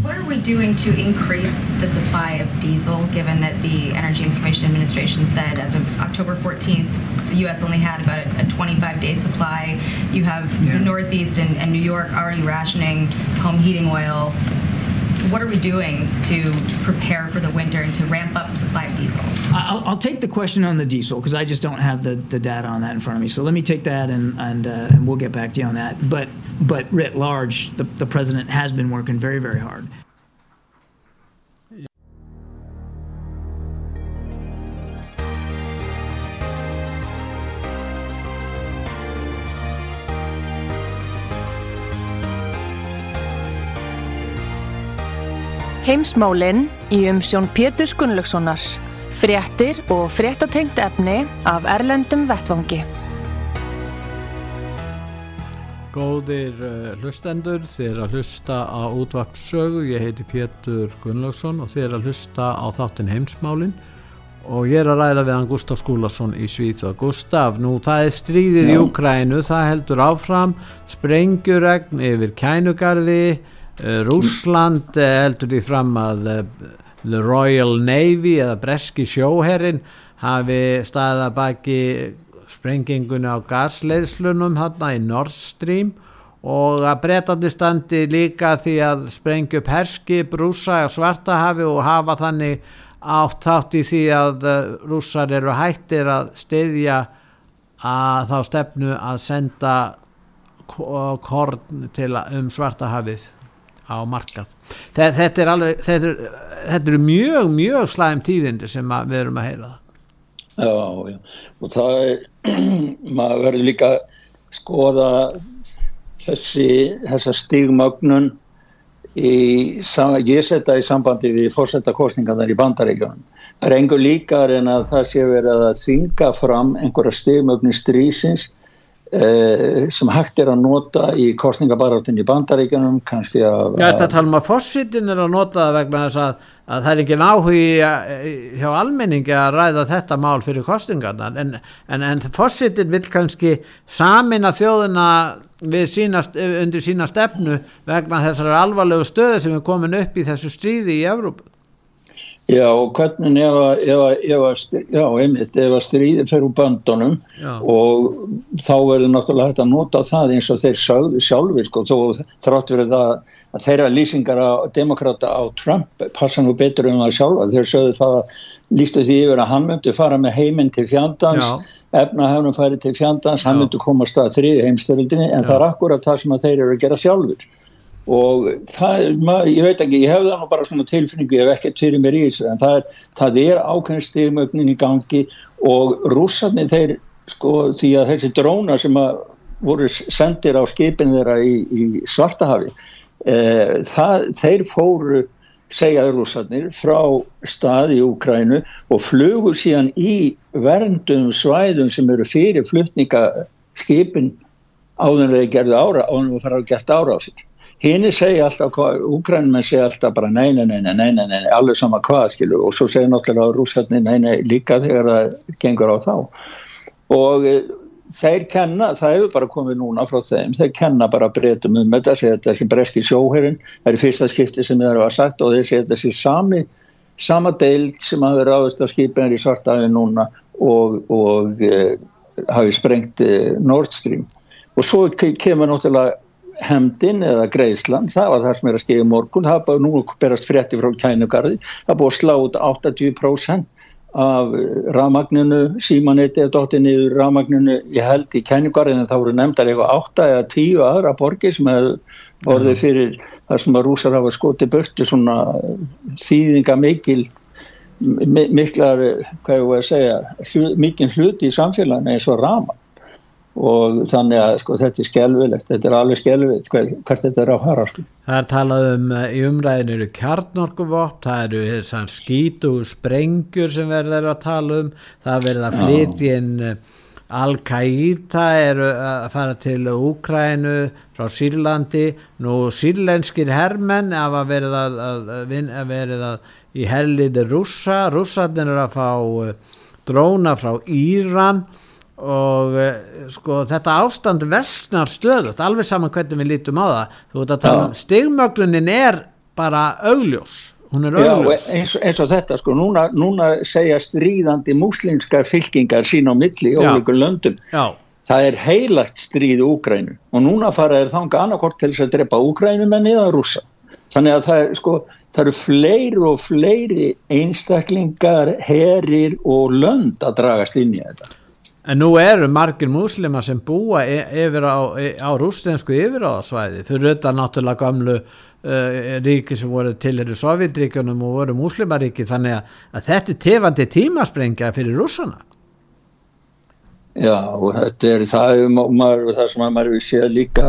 What are we doing to increase the supply of diesel, given that the Energy Information Administration said as of October 14th, the U.S. only had about a 25 day supply? You have Yeah. the Northeast and, and New York already rationing home heating oil. What are we doing to prepare for the winter and to ramp up supply of diesel? I'll, I'll take the question on the diesel because I just don't have the, the data on that in front of me. So let me take that and and, uh, and we'll get back to you on that. But but writ large, the, the president has been working very very hard. Heimsmálin í umsjón Pétur Gunnlaugssonar. Fréttir og fréttatengt efni af Erlendum Vettvangi. Góðir uh, hlustendur, er að hlusta á útvarpsögu, ég heiti Pétur Gunnlaugsson og er að hlusta á þáttin heimsmálin og ég er að ræða við hann Gustaf Skúlason í Svíþjóð. Gustaf, nú það er stríðið í Ukrænu, það heldur áfram, sprengjuregn yfir kænugarði, uh, Rússland uh, heldur því fram að uh, The Royal Navy eða breski sjóherrin hafi staðið að baki sprengingunni á gasleiðslunum hérna í Nord Stream og að bretandi standi líka því að sprengju upp herskip rúsa á svartahafi og hafa þannig átt þátt í því að rússar eru hættir að styðja að þá stefnu að senda ko- korn til um svartahafið á markað. Þetta, þetta er alveg þetta, er, þetta eru mjög, mjög slæm tíðindi sem við erum að heyra. Já, já, og það er, maður verður líka skoða þessi, þessa stigmögnun í, ég setja í sambandi við fórsetakostningarnar í bandaríkjunum. Það er engur líkar en að það sé verið að þvinga fram einhverja stigmögnun strísins sem hægt er að nota í kostningabaráttin í bandaríkjunum, kannski að... Já, þetta tala um að fórsitin er að nota það vegna þess að, að það er ekki náhugi hjá almenningi að ræða þetta mál fyrir kostingarnar en, en, en fórsitin vil kannski samina þjóðina sína, undir sína stefnu vegna þessar alvarlegu stöðu sem er komin upp í þessu stríði í Evrópu. Já, og hvernig ef að, stríði fer úr böndunum Já. og þá verður náttúrulega hægt að nota það eins og þeir sjálf- sjálfir, sko, þó þrátt verið það að þeirra lýsingar á demokrata á Trump passa nú betur um það sjálfa, þeir sögðu það lístu því yfir að hann myndi fara með heiminn til fjandans, Já. efnahefnum færi til fjandans, hann Já. myndi komast að þriði heimstyrildinni, en það er akkurat það sem að þeir eru að gera sjálfur og það, maður, ég veit ekki, ég hef það nú bara svona tilfinningu, ég hef ekkert fyrir mér í þessu, en það er, það er ákveðin stigmögnin í gangi og rússarnir þeir, sko, því að þessi dróna sem að voru sendir á skipin þeirra í, í Svartahafi, e, það, þeir fóru, segjaði rússarnir, frá stað í Úkrænu og flugu síðan í verndum svæðum sem eru fyrir flutningaskipin áður en þeir gerðu ára, áður en þeir fara að gert ára á sér. Hini segja alltaf, úkrænum segja alltaf bara nei, nei, nei, nei, nei, nei, nei, alveg sama hvað, skilu, og svo segja náttúrulega rússarnir nei, nei, líka þegar það gengur á þá. Og e, þeir kenna, það hefur bara komið núna frá þeim, þeir kenna bara breytum um þetta, segja þetta þessi breski sjóherinn, það er fyrsta skipti sem þeir hafa sagt og þeir segja þessi sami, sama deild sem hafi ráðist á skipinir í svartafi núna og, og e, hafi sprengt e, Nord Stream. Og svo ke- kemur náttúrulega hemdin eða greiðslan, það var það sem er að skilja morgun, það er bara nú berast frétti frá kænugarði, það er búið að slá út 80% af rafmagninu, símanetti eða dótti niður rafmagninu, ég held í kænugarðinu þá voru nefndar eitthvað 8 eða 10 aðra borgir sem hefur orðið fyrir það sem að rúsar hafa skotið burtu svona þýðinga mikil mi- miklar, hvað ég voru að segja mikinn hluti í samfélaginu eins og rafmagn og þannig að sko, þetta er skelvilegt, þetta er alveg skelvilegt hver, hvert þetta er að fara sko. Það er talað um, eh, í umræðinu eru kjarnorkuvopp, það eru þessar skítu sprengjur sem verður að tala um, það verður að flytja inn eh, Al-Qaida eru að fara til Úkrænu frá Sýrlandi. Nú sýrlenskir hermenn af að verið að, að, að í helliði rússa. Rússarnir eru að fá dróna frá Íran. og uh, sko þetta ástand versnar stöðut alveg saman hvernig við lítum á það þú veit að tala um stigmöglunin er bara augljós hún er Já, augljós eins, eins og þetta sko, núna, núna segja stríðandi múslimskar fylkingar sín á milli í Já. ólíkur löndum. Já, Það er heilagt stríð Úgrænu og núna fara þeir þanga annarkort til þess að drepa Úgrænu menn eða rússa. Þannig að það, er, sko, það eru fleiri og fleiri einstaklingar, herir og lönd að dragast inn í þetta. En nú eru margir múslima sem búa e- yfir á, e- á rústensku yfiráðasvæði fyrir auðvitað náttúrulega gamlu uh, ríki sem voru til eru Sovjetríkjunum og voru múslimaríki þannig að, að þetta er tefandi tímasprengja fyrir rússana. Já, og þetta er það, ma- maður, það sem að maður séð líka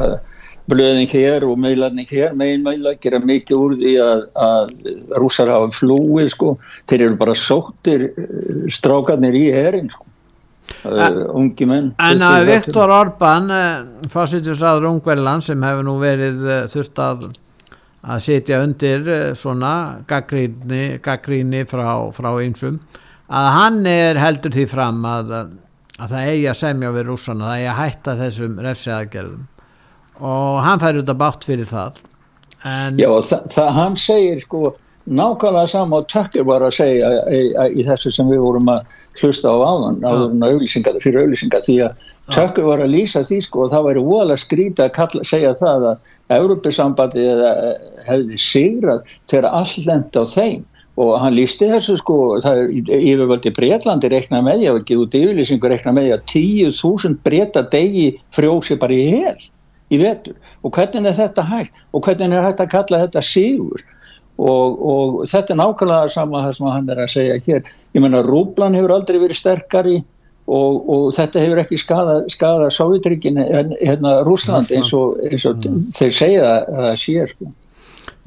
blöðing hér og meilarning hér, meginmeila, gera mikið úr því að, að rússar hafa flúið, sko, þeir eru bara sóttir eh, strákarnir í herin, sko, ungi menn. En að 20, Viktor Orbán, fórsýttisráður Ungverland sem hefur nú verið uh, þurft að, að sitja undir uh, svona gaggríni, gaggríni frá, frá einsum, að hann er heldur því fram að, að það eigi að semja við rússana, það eigi að hætta þessum refsiðagerðum og hann fær út að bátt fyrir það. En, Já, það, það hann segir sko nákvæmlega sama og Tökkur var að segja í, í þessu sem við vorum að hlusta á áðan, en auðlýsingar, fyrir auðlýsingar, því að Tökkur var að lýsa því sko og það væri voðalega skrítið að kalla, segja það að Európusambandi hefði sigrað þegar all lent á þeim. Og hann lísti þessu sko, það er yfirvöldi Breitlandi reikna með því að ekki út yfirlýsingur reikna með því að 10.000 breyta degi frjósi bara í hel í vetur. Og hvernig er þetta hægt? Og hvernig er hægt að kalla þetta sigur og, og þetta er nákvæmlega sama það sem hann er að segja hér. Ég menna rúblan hefur aldrei verið sterkari og, og þetta hefur ekki skada, skada Sovjetrygin en hérna Rúsland eins og, eins og þeir segja að það sé sko.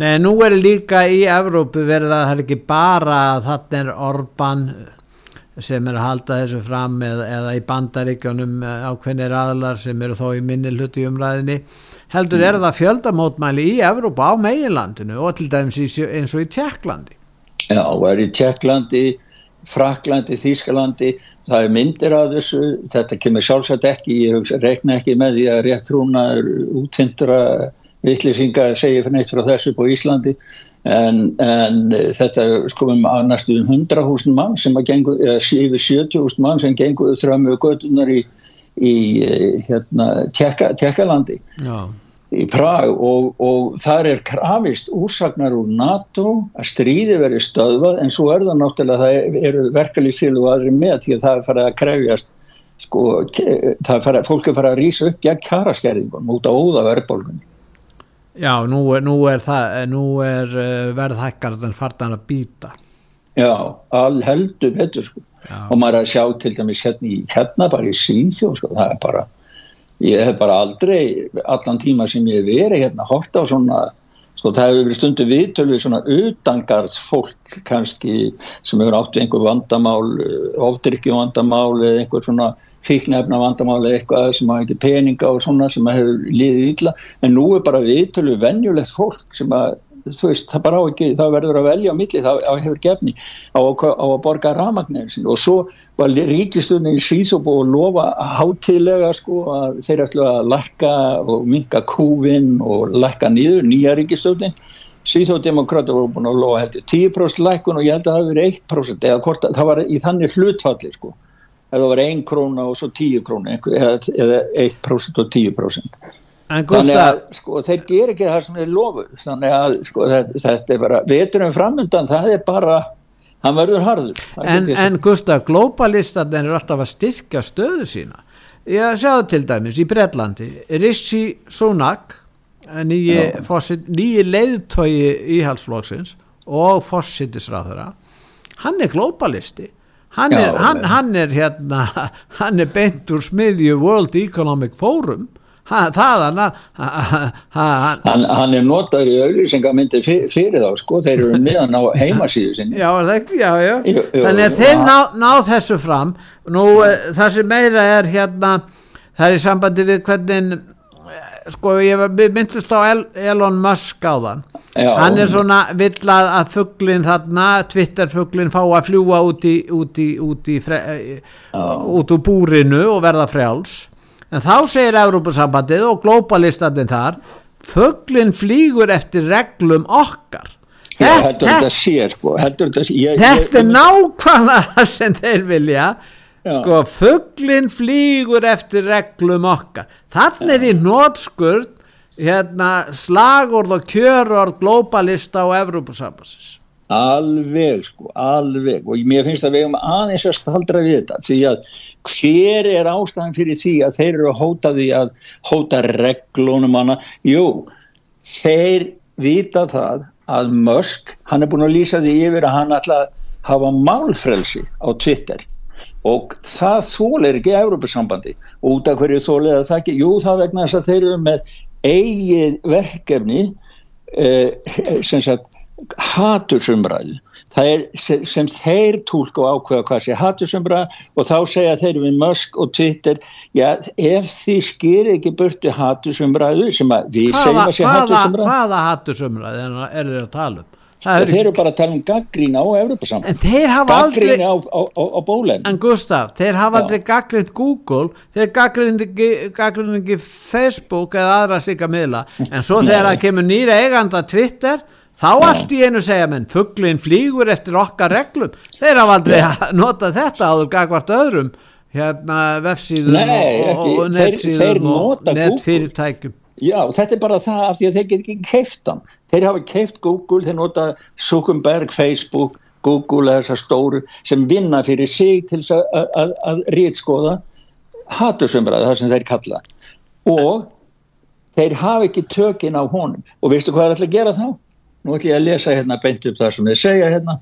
Nei, nú er líka í Evrópu verið að það er ekki bara að þarna er Orbán sem er að halda þessu fram eða, eða í bandaríkjónum ákveðnir aðlar sem eru þó í minni hluti umræðinni heldur er það fjöldamótmæli í Evrópa á meginlandinu og til dæmis eins og í Tjekklandi Já, og er í Tjekklandi, Fraklandi, Þýskalandi, það er myndir af þessu, þetta kemur sjálfsagt ekki, ég rekna ekki með því að rétt trúna útfindra vittlýsinga segja fyrir neitt frá þessu på Íslandi, en, en þetta er sko um að næstu um 100.000 mann sem að gengu, eða yfir 70.000 mann sem gengur þrjámu göttunar í, í hérna, Tjekka, Tjekkalandi í Prag og, og þar er krafist úrsagnar úr NATO að stríði verið stöðvað en svo er það náttúrulega það eru verkalýsfélag og aðri með því að það er farið að krefjast sko, það farið, fólk er farið að rýsa upp gegn kjaraskerðingum út á óða verðbólgunni. já nú, er- nú er, það, nú er uh, verðhækkarðan farnan að býta Já, all heldur betur sko. Og maður er að sjá til dæmis hérna, hérna bara í Svíþjóð sko. það er bara ég hef bara aldrei allan tíma sem ég hef verið hérna hort á svona sko það hefur verið stundu viðtölu við svona utangarðs fólk kannski sem hefur átt við einhver vandamál ofdrykju vandamál eða einhver svona fíknefna vandamál eða eitthvað sem hafa ekki peninga og svona sem hefur liðið illa en nú er bara viðtölu við venjulegt fólk sem að þú veist, það bara á ekki, það verður að velja á milli, það á hefur gefni á, á að borga rafmagnir og svo var ríkistöndin í búið að lofa hátíðlega sko að þeir ætlu að lækka og minka kúvin og lækka niður nýja ríkistöndin Svíþjóðdemokrátur voru búin að lofa heldur 10% lækkun og ég held að það hafi verið 1% eða hvort að það var í þannig hlutfalli sko. Ef það var 1 króna og svo 10 króna eða, eða 1% og 10% En þannig að sko, þeir ger ekki það sem þeir lofuð þannig að sko, þetta, þetta er bara veturum framöndan, það er bara hann verður harður. En, en Gustaf, globalistarnir er alltaf að styrkja stöðu sína. Ég sjáðu til dæmis í Breitlandi Rishi Sunak nýji, leiðtogi íhalsflokksins og fórsitisráðura hann er globalisti hann er, hann, hann er hérna hann er beint úr smiðju World Economic Forum ha, það hann ha, ha, hann, hann er notaður í auðlýsingamindi fyr, fyrir þá sko, þeir eru meðan á heimasíðu sinni. Já, já, já. Jú, jú, þannig að þeir ná, ná þessu fram. Nú eh, það sem meira er hérna það er í sambandi við hvernig eh, sko ég myndist á El, Elon Musk á þann Já. hann er svona vill að, fugglin þarna, Twitter fugglin fá að fljúa út í, út í, út í fre, uh, út úr búrinu og verða frjáls en þá segir Európusambandið og glóbalistandinn þar fugglin flýgur eftir reglum okkar. Já, Þetta- þetta sé sko, þetta sé ég, Þetta er ég, nákvæmlega það sem þeir vilja. Já. sko fugglin flýgur eftir reglum okkar. Þannig er í nótskurð hérna slagorð og kjörorð globalista og Evrópusambassins alveg sko, alveg. Og mér finnst að við um aðeins að staldra við þetta því að hver er ástæðan fyrir því að þeir eru að hóta því að hóta reglunum hana? Jú, þeir vita það að Musk, hann er búin að lýsa því yfir að hann ætla að hafa málfrelsi á Twitter. Og það þólir ekki Európa-sambandi út af hverju þólir það ekki? Jú það vegna þess að þeir eru með eigið verkefni eh, sem sagt hatursumræðu. Það er sem, þeir tólka og ákveða hvað sé hatursumræða og þá segja þeir við Musk og Twitter já ef þið skýr ekki burtu hatursumræðu sem að við segjum hvaða, að sé hatursumræðu hvaða hattursumræði eru þeir að tala um? Og þeir eru bara að tala um gaggrín á þeir hafa aldrei á, á, á, bólefn En Gustaf, þeir hafa aldrei gaggrind Google, þeir gaggrind ekki, Facebook eða aðra slíka miðla, en svo þegar það kemur nýra eiganda Twitter, þá allt í einu segja menn, fugglin flýgur eftir okkar reglum, þeir hafa aldrei notað þetta áður gagvart öðrum, hérna vefsíðum Nei, og, og þeir og nota netfyrirtækjum. Já, þetta er bara það af því að þeir get ekki keift hann. Þeir hafa keift Google, þeir nota Zuckerberg, Facebook, Google eða þessar stóru sem vinna fyrir sig til að, að, að rítskoða hatusumræðu, það sem þeir kalla. Og þeir hafa ekki tökin á honum. Og veistu hvað er alltaf að gera þá? Nú ætlum ég að lesa hérna beint upp það sem þeir segja hérna.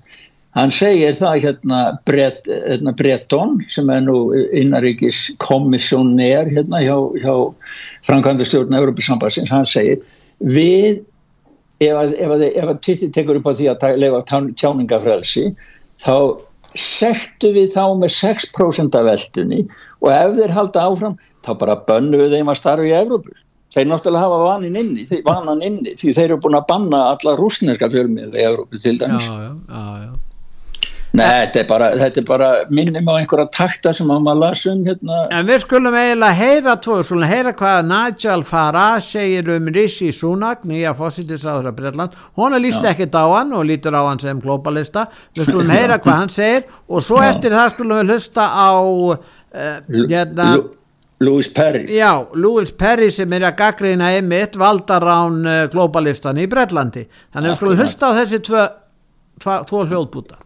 Hann segir það hérna, Brett, hérna Bretton sem er nú innaríkis kommissionær hérna hjá, hjá framkvæmdastjórn Európa-sambassins, hann segir við ef að, að, að Twitter tekur upp á því að tján- tjáningafrelsi þá sektu við þá með 6% af veldunni og ef þeir halda áfram þá bara bönnu við þeim að starfa í Evrópu þeir náttúrulega hafa vanin inni, vanan inni því þeir eru búin að banna alla rúsneska fjölmiðla í Evrópu til dæmis. Já, já, já. Nei, þetta er bara, þetta er bara minnum á einhverja takta sem að maður las um hérna. En við skulum eiginlega heyra tvo, við skulum heyra hvað Nigel Farage segir um Rishi Sunak, nýja fósittisráður af Bretland, hún er líst ekkert á hann og lítur á hann sem globalista. Við skulum heyra hvað hann segir og svo eftir það skulum við hlusta á uh, hérna, Louis Perry. Já, Louis Perry sem er að gaggrina einmitt valdarán uh, globalistan í Bretlandi. Þannig við skulum hlusta á þessi tvo hljóðbúta.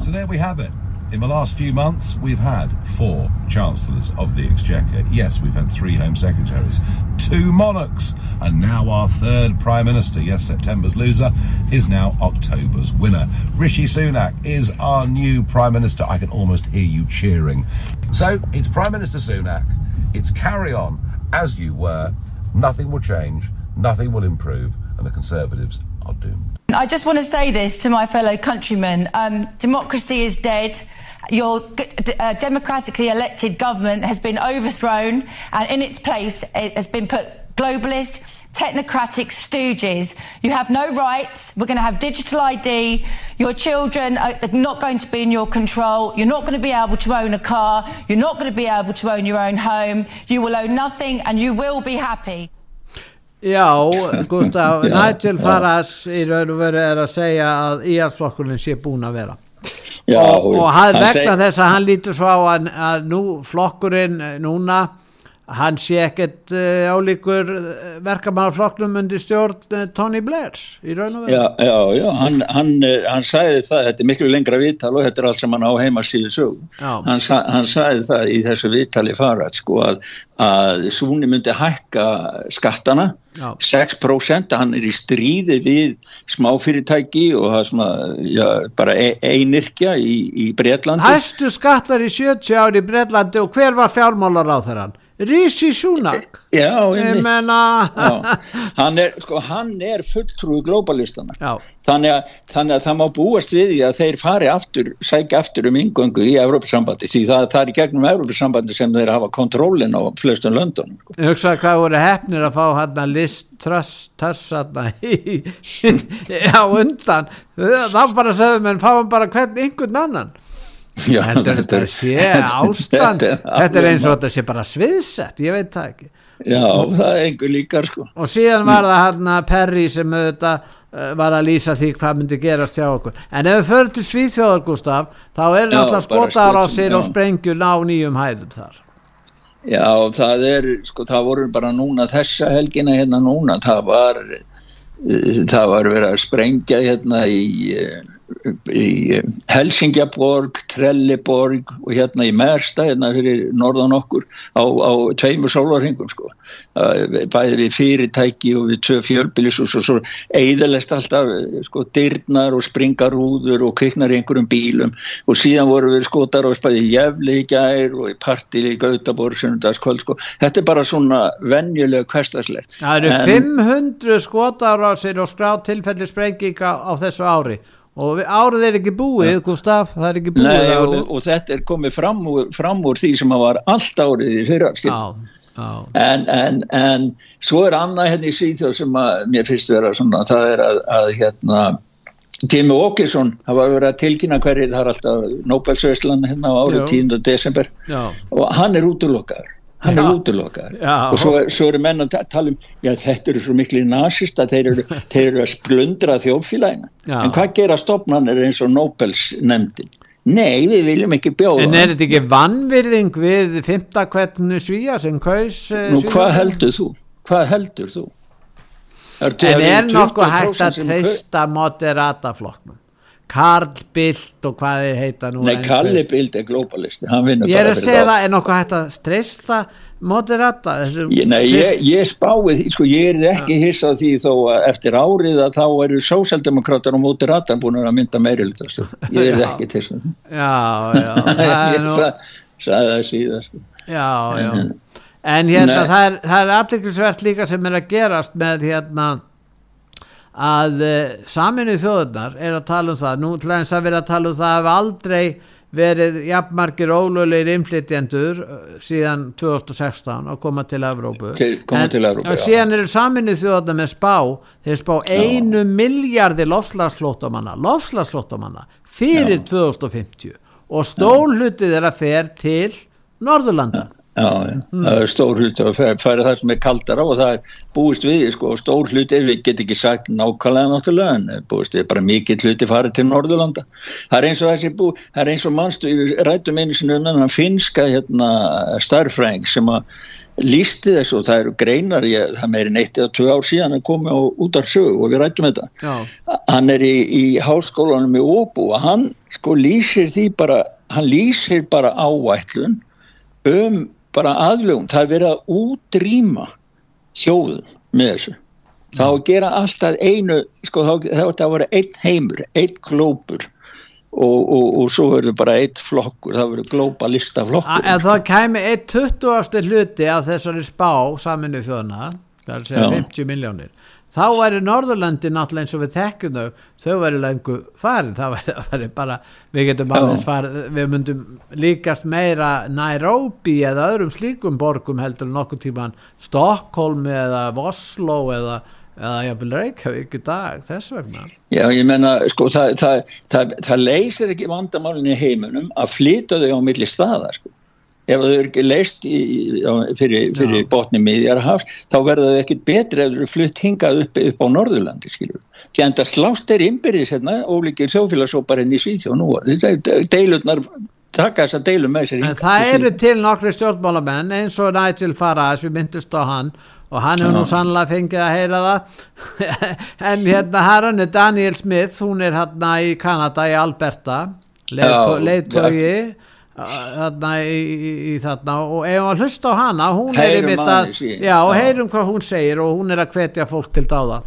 So there we have it. In the last few months, we've had four chancellors of the exchequer. Yes, we've had three home secretaries, two monarchs, and now our third prime minister. Yes, September's loser is now October's winner. Rishi Sunak is our new prime minister. I can almost hear you cheering. So it's Prime Minister Sunak. It's carry on as you were. Nothing will change. Nothing will improve, and the Conservatives are doomed. I just want to say this to my fellow countrymen. Um, democracy is dead. Your uh, democratically elected government has been overthrown, and in its place it has been put globalist, technocratic stooges. You have no rights. We're going to have digital ID. Your children are not going to be in your control. You're not going to be able to own a car. You're not going to be able to own your own home. You will own nothing, and you will be happy. Já, Gustaf, Nigel. Farage í raun og veru er að segja að íhaldsflokkurinn sé búin að vera Já, og, og hann hann vegna seg- þess að hann lítur svo á að, að nú flokkurinn eh, núna hann sé ekkert uh, álíkur uh, verkamannarflokknum undir stjórn uh, Tony Blairs í raun og veru Já, já, já, hann, hann, eh, hann sagði það, þetta er miklu lengra viðtal og þetta er allt sem hann á heimasíðu sög. Hann, hann sagði það í þessu viðtali farað, sko, að, að Súni myndi hækka skattana, Já. 6%, hann er í stríði við smáfyrirtæki og það sem að, já, bara e einirkja í, í Bretlandi. Hæstu skattar í 70 ári í Bretlandi og hver var fjármálar á þeirran? Rishi Sunak Já, ég einmitt. menna Já, hann er, sko, er fulltrúi globalistana Já. þannig að, þannig að það má búast við því að þeir fari aftur, sækja aftur um yngöngu í Evrópusambandi því það, það er í gegnum Evrópusambandi sem þeir hafa kontrólin á flestum löndunum sko. ég hugsa hvað voru hefnir að fá hann að list tröss þarna á undan þá bara sögum en fáum bara hvern einhvern annan Já, heldur þetta er- sé ástand? þetta er eins og þetta sé bara sviðsett ég veit það ekki. Já, það er einhver líkar sko. Og síðan var það hann að Perry sem auðvitað uh, var að lýsa því hvað myndi gerast hjá okkur. En ef við förum til Svíþjóðar Gustaf þá er Já, bara skotar á sér já. og sprengjur á nýjum hæðum þar. Já, það er, sko, það voru bara núna þessa helgina hérna núna, það var, eh, það var verið að sprengja hérna í, eh, í eh, Helsingjaborg, Trelleborg og hérna í Mersta, hérna fyrir norðan okkur á, á tveimur sólarhingum, sko. Eh, Bæði við fyrirtæki og við tvö fjölbýlis og svo, svo eðalest alltaf, eh, sko, dyrnar og springar húður og kviknar í einhverjum bílum og síðan voru við skotar á spæði í Jefli í gær og í partili í Gautaborg sunnudagskvöld, sko. Þetta er bara svona venjulega hverstaslegt. það eru 500 skotar á sér og skrá tilfelli sprenginga á þessu ári og árið er ekki búið Gustaf, það er ekki búið Nei, árið. og, og þetta er komið fram úr, fram úr því sem að var allt árið í fyrra en, en, en svo er annað henni í Svíþjóð sem að mér finnst vera svona það er að, að hérna Jimmy Åkesson, var verið að tilkynna hverjir það er alltaf Nobelsveislan hérna á árið Já. 10. desember já, og hann er útlokaður hann er útlokaður Já. og svo, svo eru menn að ta- tala um já þetta eru svo miklu nazista þeir eru, þeir eru að splundra þjóðfélagina Já. en hvað gera stopnarnir eins og Nobels nefndin nei við viljum ekki bjóða en er þetta ekki vannvirðing við fymta hvernig svíja sem kaus uh, Nú hvað heldur þú? Hvað heldur þú? Er, En er nokkuð 20% hægt að treysta moderata flokknum? Karl Bildt og hvað þeir heita nú? Nei, Kalli Bild er globalisti, Ég er að segja það, er nokkuð hægt að treysta moderata? Ég, nei, ég, ég spái, því, sko, ég er ekki hissa á því þó að eftir árið að þá eru sósaldemokrátar og mótiratar búin að mynda meiri lítast. Ég er Já. ekki til þess að Já, já, Ég nú, sa- sagði það síðan. Sko. já, já. En hérna, það er, það er alliklisvert líka sem er að gerast með hérna að uh, saminuð þjóðurnar er að tala um það, nú til aðeins að vera að tala um það að aldrei verið jafnmargir ólöglegir innflytjendur uh, síðan 2016 að koma til Evrópu. Til- koma til Evrópu, já. síðan eru saminuð þjóðurnar með spá. Þeir spá einu miljardi lofslagsflóttamanna lofslagsflóttamanna fyrir 2050 og stólhlutið er að fer til Norðurlanda. Já, já. það er stór hluti að fæ- færa það sem er kaldara og það er búist við, sko, stór hluti, við get ekki sagt nákvæmlega náttúrulega, en búist við bara mikill hluti farið til Norðurlanda. Það er eins og þessi bú, það er eins og mannstu, við rættum einu sinni um þennan finska hérna, starfræðing sem að lísti þessu og það eru greinar, ég, það er meirinn eitt eða tvö ár síðan að koma út af sögu og við rættum þetta Já, hann er í, í háskólanum í Óbú og hann sko lýsir því bara hann lýsir bara áætlun um bara aðlugum það er verið að útrýma þjóðum með þessu þá að gera alltaf einu sko þá er þetta að vera einn heimur einn glópur og, og, og svo verður bara einn flokkur það verður glóbalista flokkur ef það kæmi 1 20. hluti af þessari spá saminu þjóðna það er að segja Já. 50 miljónir þá væri Norðurlandi náttúrulega eins og við þekkjum þau þau væri lengu farin. Það væri, bara, við getum aðeins farið við myndum líkast meira Nairobi eða öðrum slíkum borgum heldur en nokkuð tíman Stockholm eða Oslo eða, eða jafnvel Reykjavík í dag þess vegna. Já, ég menna, sko, það, það, það, það leysir ekki vandamálinn í heiminum að flytja þau á milli staða, sko. Ef þau eru ekki leist í, fyrir, fyrir botni miðjarhafs, þá verða þau ekkit betri ef þau eru flutt hingað upp, upp á Norðurlandi. Því að það slást er innbyrðis hérna, ólíkir sjófélagsópar henni í Svíþjóð nú. Þetta- Deilurnar, taka þess að deilum með sér hingað það eru til nokkri stjórnmálamenn eins og Nigel Farage, við myndust á hann og hann hefur nú sannlega fengið að heyra það. En hérna er Daniel Smith, hún er hérna í Kanada í Alberta leiðtogi þarna í, í, í þarna og ef maður hlusta á hana hún er Heyrum einmitt að, aðeins já, og heyrum hvað hún segir og hún er að hvetja fólk til dáða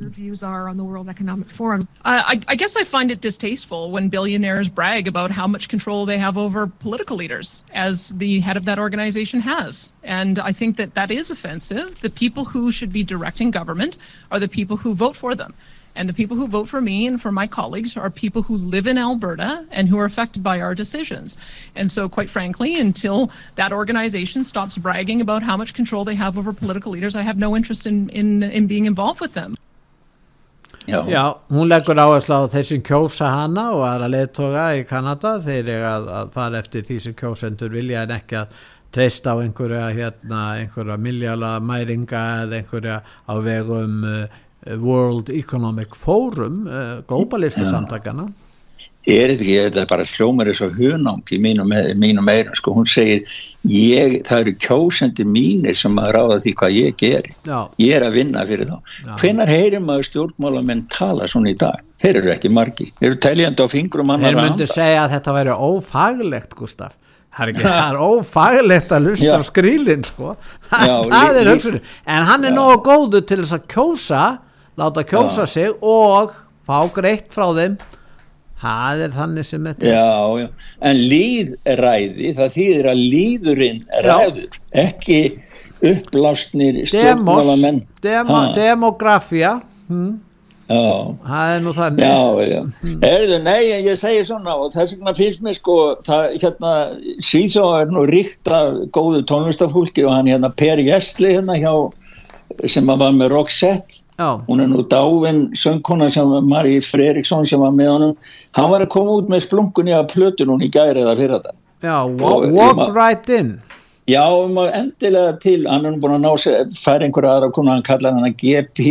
your views are on the World Economic Forum. I, I guess I find it distasteful when billionaires brag about how much control they have over political leaders, as the head of that organization has. And I think that that is offensive. The people who should be directing government are the people who vote for them. And the people who vote for me and for my colleagues are people who live in Alberta and who are affected by our decisions. And so, quite frankly, until that organization stops bragging about how much control they have over political leaders, I have no interest in, in, in being involved with them. Já. Já, hún leggur áherslu á þeir sem kjósa hana og aðra leðtoga í Kanada þeir eru að, að fara eftir því sem kjósendur vilja en ekki að treysta á einhverja hérna, einhverja miljala mæringa eða einhverja á vegum uh, World Economic Forum uh, globalistu samtakana er þetta ekki, þetta er bara hljómar þess að hunangt í mínum, mínum eirum sko, hún segir, ég, það eru kjósendi mínir sem að ráða því hvað ég ger Já. ég er að vinna fyrir þá. Já. hvenar heyrim að stjórnmálamenn tala svona í dag, þeir eru ekki margi þeir eru teljandi á fingrum Þeir annar myndi segja að þetta væri ófaglegt Gustaf Það er, ekki, það er ófaglegt að lusta á skrílinn sko. Já, það er lí- hugsun en hann er nógu góðu til þess að kjósa láta kjósa Já. sig og fá greitt frá þeim. Það er þannig sem þetta er. Já, já, en líðræði, það þýðir að líðurinn ræður, ekki uppblásnir Demos, stjórnmálamenn. demo, Ha, demografía. Hm, það er nú þannig. Já, já. Erðu, nei, en ég segi svona og þess vegna finnst mér sko, það, hérna, Síþó er nú ríkt af góðu tónlistafólki og hann hérna Per Gessli hérna hjá, sem var með Roxette já, hún er nú dáin söngkona sem Marí Fredriksson sem var með honum. Hann var að koma út með splunkunni af plötu núna í gæri eða fyrir þetta já walk, walk ma- right in. Já, um að endilega til hann er búin að ná sér, fær einhverja aðra konu hann kallar hann að GP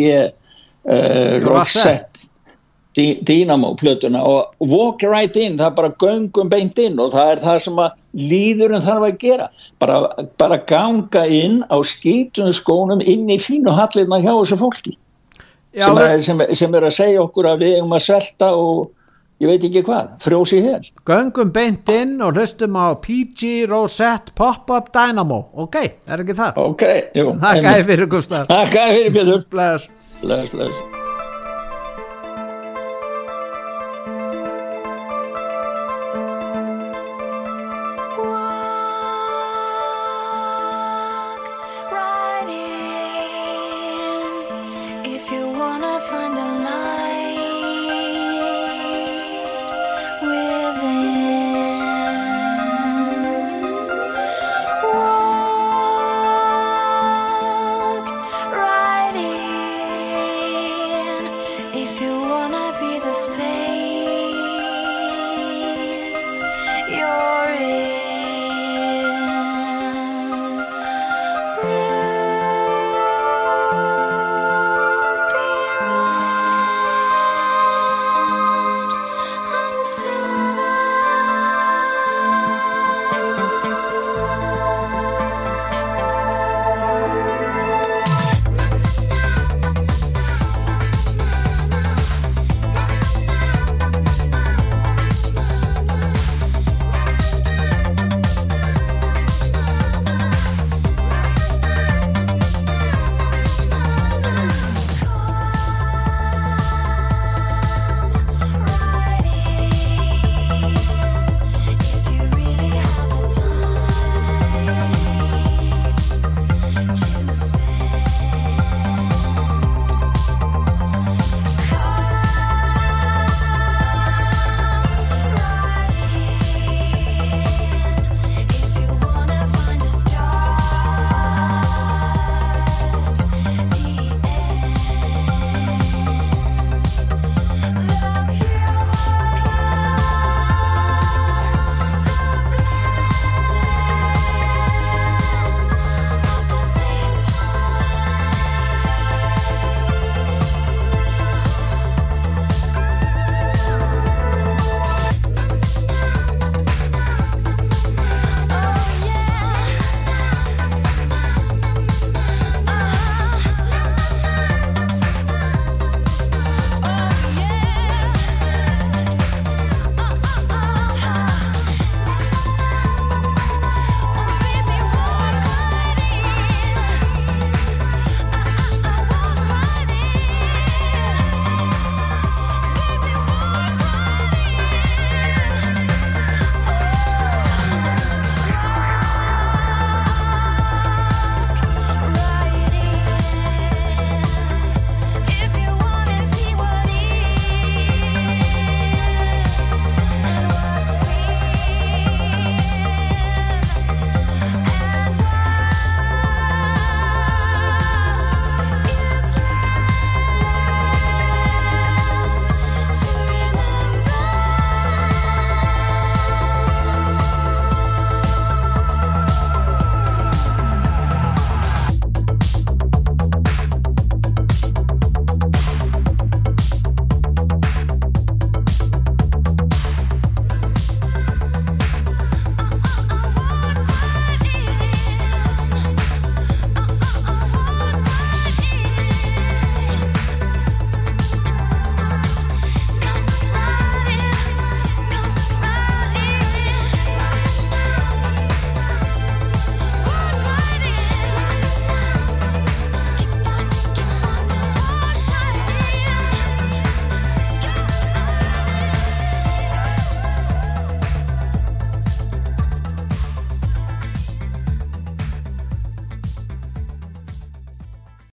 uh, Roxette. Dí- Dynamo plötuna. Og walk right in, það er bara göngum beint inn og það er það sem að líðurinn þarf að gera. Bara, bara ganga inn á skýtum skónum inn í fínu hallirna hjá þessu fólki sem, er, sem, sem er að segja okkur að við erum að svelta og ég veit ekki hvað, frjósi hér. Göngum beint inn og hlustum á PG Rosette Pop-Up Dynamo. Ok, er ekki það? ok, jú gæði fyrir Gustaf Takk fyrir Björn bless. Bless, bless space. Your